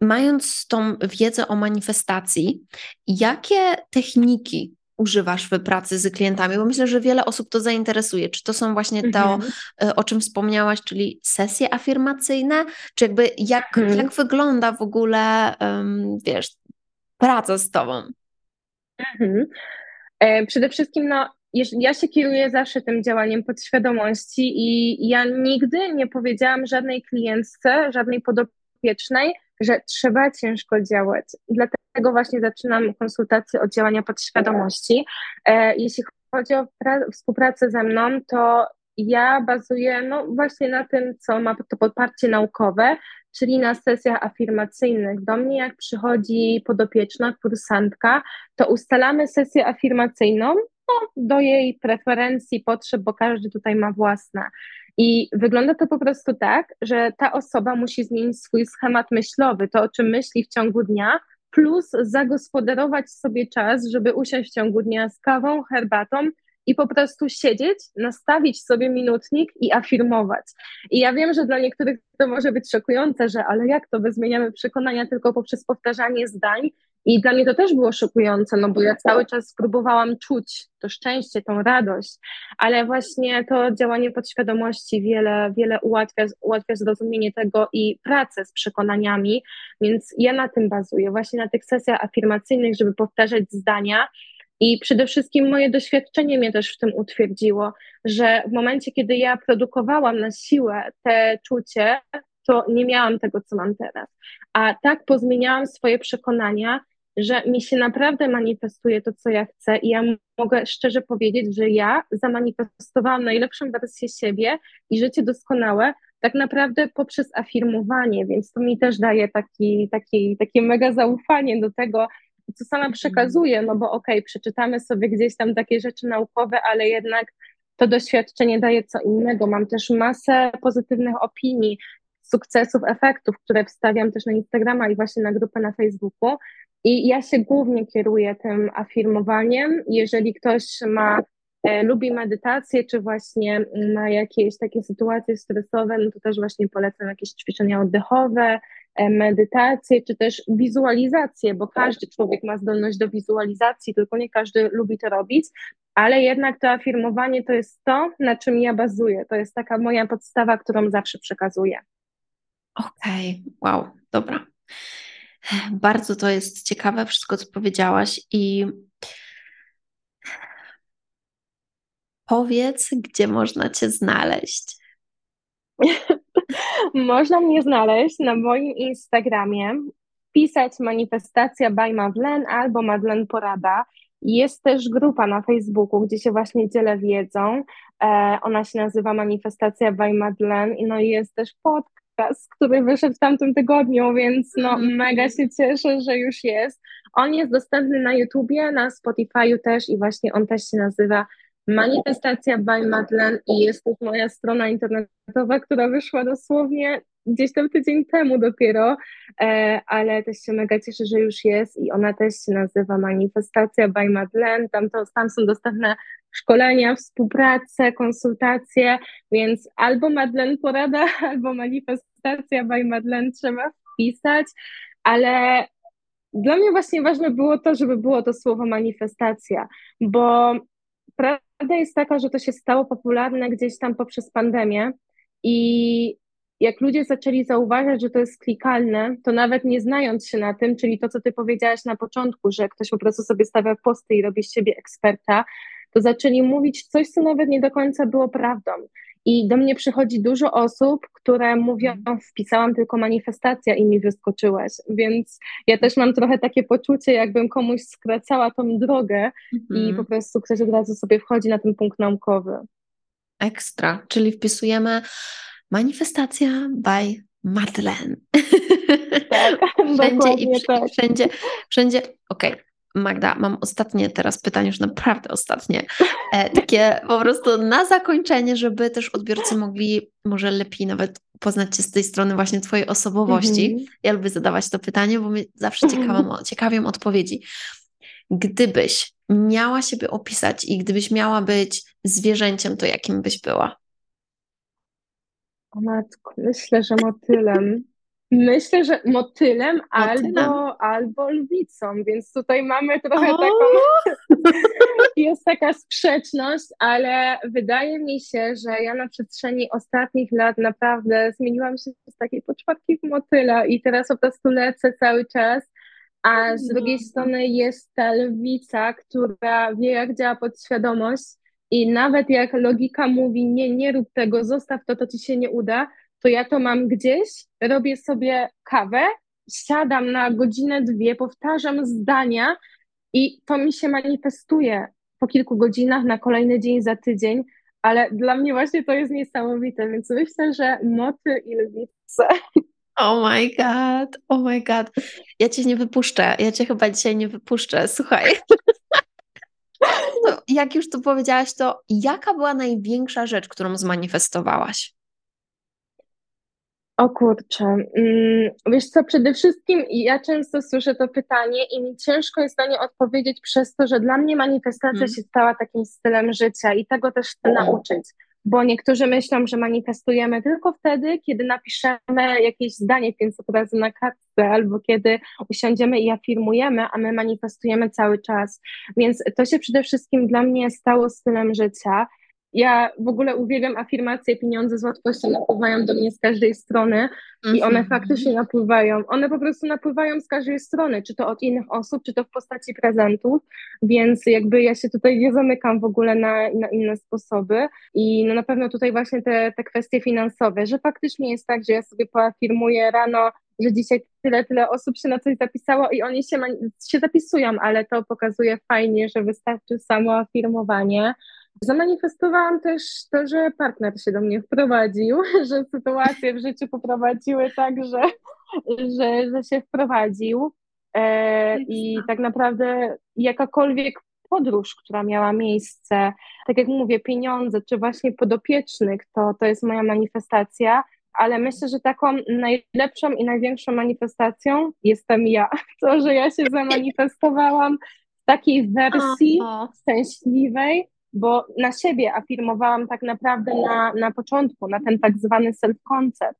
mając tą wiedzę o manifestacji, jakie techniki używasz w pracy z klientami? Bo myślę, że wiele osób to zainteresuje. Czy to są właśnie to, mhm. E, o czym wspomniałaś, czyli sesje afirmacyjne? Czy jakby jak, mhm. jak wygląda w ogóle, um, wiesz, praca z tobą? Mhm. E, przede wszystkim, no, ja się kieruję zawsze tym działaniem podświadomości i ja nigdy nie powiedziałam żadnej klientce, żadnej podopiecznej, że trzeba ciężko działać. Dlatego właśnie zaczynam konsultację od działania podświadomości. E, jeśli chodzi o współpracę ze mną, to ja bazuję no, właśnie na tym, co ma to podparcie naukowe, czyli na sesjach afirmacyjnych. Do mnie, jak przychodzi podopieczna, kursantka, to ustalamy sesję afirmacyjną no, do jej preferencji, potrzeb, bo każdy tutaj ma własne. I wygląda to po prostu tak, że ta osoba musi zmienić swój schemat myślowy, to o czym myśli w ciągu dnia, plus zagospodarować sobie czas, żeby usiąść w ciągu dnia z kawą, herbatą i po prostu siedzieć, nastawić sobie minutnik i afirmować. I ja wiem, że dla niektórych to może być szokujące, że ale jak to, my zmieniamy przekonania tylko poprzez powtarzanie zdań i dla mnie to też było szokujące, no bo ja cały czas próbowałam czuć to szczęście, tą radość, ale właśnie to działanie podświadomości wiele, wiele ułatwia, ułatwia zrozumienie tego i pracę z przekonaniami, więc ja na tym bazuję, właśnie na tych sesjach afirmacyjnych, żeby powtarzać zdania. I przede wszystkim moje doświadczenie mnie też w tym utwierdziło, że w momencie, kiedy ja produkowałam na siłę te czucie, to nie miałam tego, co mam teraz. A tak pozmieniałam swoje przekonania, że mi się naprawdę manifestuje to, co ja chcę i ja mogę szczerze powiedzieć, że ja zamanifestowałam najlepszą wersję siebie i życie doskonałe tak naprawdę poprzez afirmowanie, więc to mi też daje taki, taki, takie mega zaufanie do tego, co sama przekazuję, no bo okej, okay, przeczytamy sobie gdzieś tam takie rzeczy naukowe, ale jednak to doświadczenie daje co innego. Mam też masę pozytywnych opinii, sukcesów, efektów, które wstawiam też na Instagrama i właśnie na grupę na Facebooku. I ja się głównie kieruję tym afirmowaniem. Jeżeli ktoś ma, e, lubi medytację, czy właśnie ma jakieś takie sytuacje stresowe, no to też właśnie polecam jakieś ćwiczenia oddechowe, e, medytację, czy też wizualizację, bo każdy człowiek ma zdolność do wizualizacji, tylko nie każdy lubi to robić, ale jednak to afirmowanie to jest to, na czym ja bazuję. To jest taka moja podstawa, którą zawsze przekazuję. Okej, okay. wow, dobra. Bardzo to jest ciekawe, wszystko co powiedziałaś i powiedz, gdzie można Cię znaleźć. Można mnie znaleźć na moim Instagramie, pisać manifestacja by Madeleine albo Madeleine Porada. Jest też grupa na Facebooku, gdzie się właśnie dzielę wiedzą. E, ona się nazywa Manifestacja by Madeleine i no jest też podcast, który wyszedł w tamtym tygodniu, więc no Mhm. mega się cieszę, że już jest. On jest dostępny na YouTubie, na Spotify'u też i właśnie on też się nazywa Manifestacja by Madeleine i jest też moja strona internetowa, która wyszła dosłownie gdzieś tam tydzień temu dopiero, e, ale też się mega cieszę, że już jest i ona też się nazywa Manifestacja by Madeleine. Tam, to, tam są dostępne szkolenia, współpracę, konsultacje, więc albo Madeleine Porada, albo Manifestacja by Madeleine trzeba wpisać, ale dla mnie właśnie ważne było to, żeby było to słowo manifestacja, bo prawda jest taka, że to się stało popularne gdzieś tam poprzez pandemię i jak ludzie zaczęli zauważać, że to jest klikalne, to nawet nie znając się na tym, czyli to, co ty powiedziałaś na początku, że ktoś po prostu sobie stawia posty i robi z siebie eksperta, to zaczęli mówić coś, co nawet nie do końca było prawdą. I do mnie przychodzi dużo osób, które mówią, wpisałam tylko manifestacja i mi wyskoczyłeś. Więc ja też mam trochę takie poczucie, jakbym komuś skracała tą drogę i Mhm. po prostu ktoś od razu sobie wchodzi na ten punkt naukowy. Ekstra, czyli wpisujemy manifestacja by Madeleine. Tak, wszędzie i dokładnie wsz- tak. wszędzie, wszędzie. Okej, Magda, mam ostatnie teraz pytanie, już naprawdę ostatnie. E, takie po prostu na zakończenie, żeby też odbiorcy mogli może lepiej nawet poznać Cię z tej strony właśnie Twojej osobowości. Mhm. Ja lubię zadawać to pytanie, bo mnie zawsze ciekawią, ciekawią odpowiedzi. Gdybyś miała siebie opisać i gdybyś miała być zwierzęciem, to jakim byś była? O matko, myślę, że motylem. Myślę, że motylem, Motylem. albo, albo lwicą, więc tutaj mamy trochę O! taką, jest taka sprzeczność, ale wydaje mi się, że ja na przestrzeni ostatnich lat naprawdę zmieniłam się z takiej poczwarki w motyla i teraz po prostu lecę cały czas, a z drugiej strony jest ta lwica, która wie, jak działa podświadomość i nawet jak logika mówi, nie, nie rób tego, zostaw to, to ci się nie uda, to ja to mam gdzieś, robię sobie kawę, siadam na godzinę, dwie, powtarzam zdania i to mi się manifestuje po kilku godzinach, na kolejny dzień, za tydzień, ale dla mnie właśnie to jest niesamowite, więc myślę, że motyl i lwica. Oh my god, oh my god. Ja cię nie wypuszczę. Ja cię chyba dzisiaj nie wypuszczę. Słuchaj. To, jak już tu powiedziałaś, to jaka była największa rzecz, którą zmanifestowałaś? O kurczę, mm, wiesz co, przede wszystkim ja często słyszę to pytanie i mi ciężko jest na nie odpowiedzieć przez to, że dla mnie manifestacja Mhm. się stała takim stylem życia i tego też chcę nauczyć, bo niektórzy myślą, że manifestujemy tylko wtedy, kiedy napiszemy jakieś zdanie 500 razy na kartce albo kiedy usiądziemy i afirmujemy, a my manifestujemy cały czas, więc to się przede wszystkim dla mnie stało stylem życia. Ja w ogóle uwielbiam afirmacje, pieniądze z łatwością napływają do mnie z każdej strony i one Mhm. faktycznie napływają. One po prostu napływają z każdej strony, czy to od innych osób, czy to w postaci prezentów, więc jakby ja się tutaj nie zamykam w ogóle na, na inne sposoby i no na pewno tutaj właśnie te, te kwestie finansowe, że faktycznie jest tak, że ja sobie poafirmuję rano, że dzisiaj tyle, tyle osób się na coś zapisało i oni się, się zapisują, ale to pokazuje fajnie, że wystarczy samo afirmowanie. Zamanifestowałam też to, że partner się do mnie wprowadził, że sytuacje w życiu poprowadziły tak, że, że, że się wprowadził. E, I tak naprawdę jakakolwiek podróż, która miała miejsce, tak jak mówię, pieniądze, czy właśnie podopiecznych, to, to jest moja manifestacja, ale myślę, że taką najlepszą i największą manifestacją jestem ja. To, że ja się zamanifestowałam w takiej wersji szczęśliwej, bo na siebie afirmowałam tak naprawdę na, na początku, na ten tak zwany self-concept.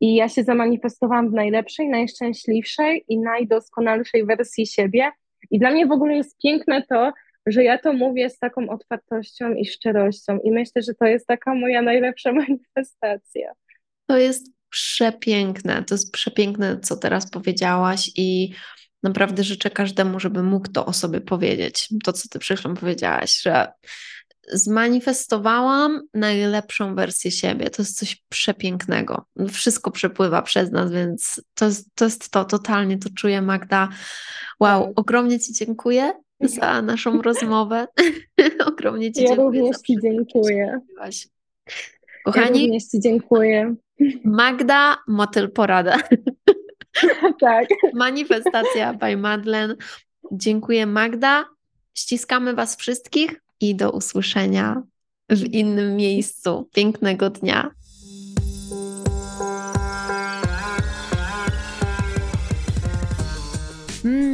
I ja się zamanifestowałam w najlepszej, najszczęśliwszej i najdoskonalszej wersji siebie. I dla mnie w ogóle jest piękne to, że ja to mówię z taką otwartością i szczerością. I myślę, że to jest taka moja najlepsza manifestacja. to jest przepiękne. To jest przepiękne, co teraz powiedziałaś i naprawdę życzę każdemu, żeby mógł to o sobie powiedzieć. To, co ty przed chwilą powiedziałaś, że zmanifestowałam najlepszą wersję siebie. To jest coś przepięknego. Wszystko przepływa przez nas, więc to jest to, jest to totalnie to czuję, Magda. Wow, ogromnie Ci dziękuję za naszą rozmowę. ogromnie Ci Ja dziękuję. również Ci dziękuję. zrobiłaś. Ja Kochani, również Ci dziękuję. Magda Motyl Porada. Tak. Manifestacja by Madlen. Dziękuję Magda. Ściskamy Was wszystkich i do usłyszenia w innym miejscu. Pięknego dnia. Mm,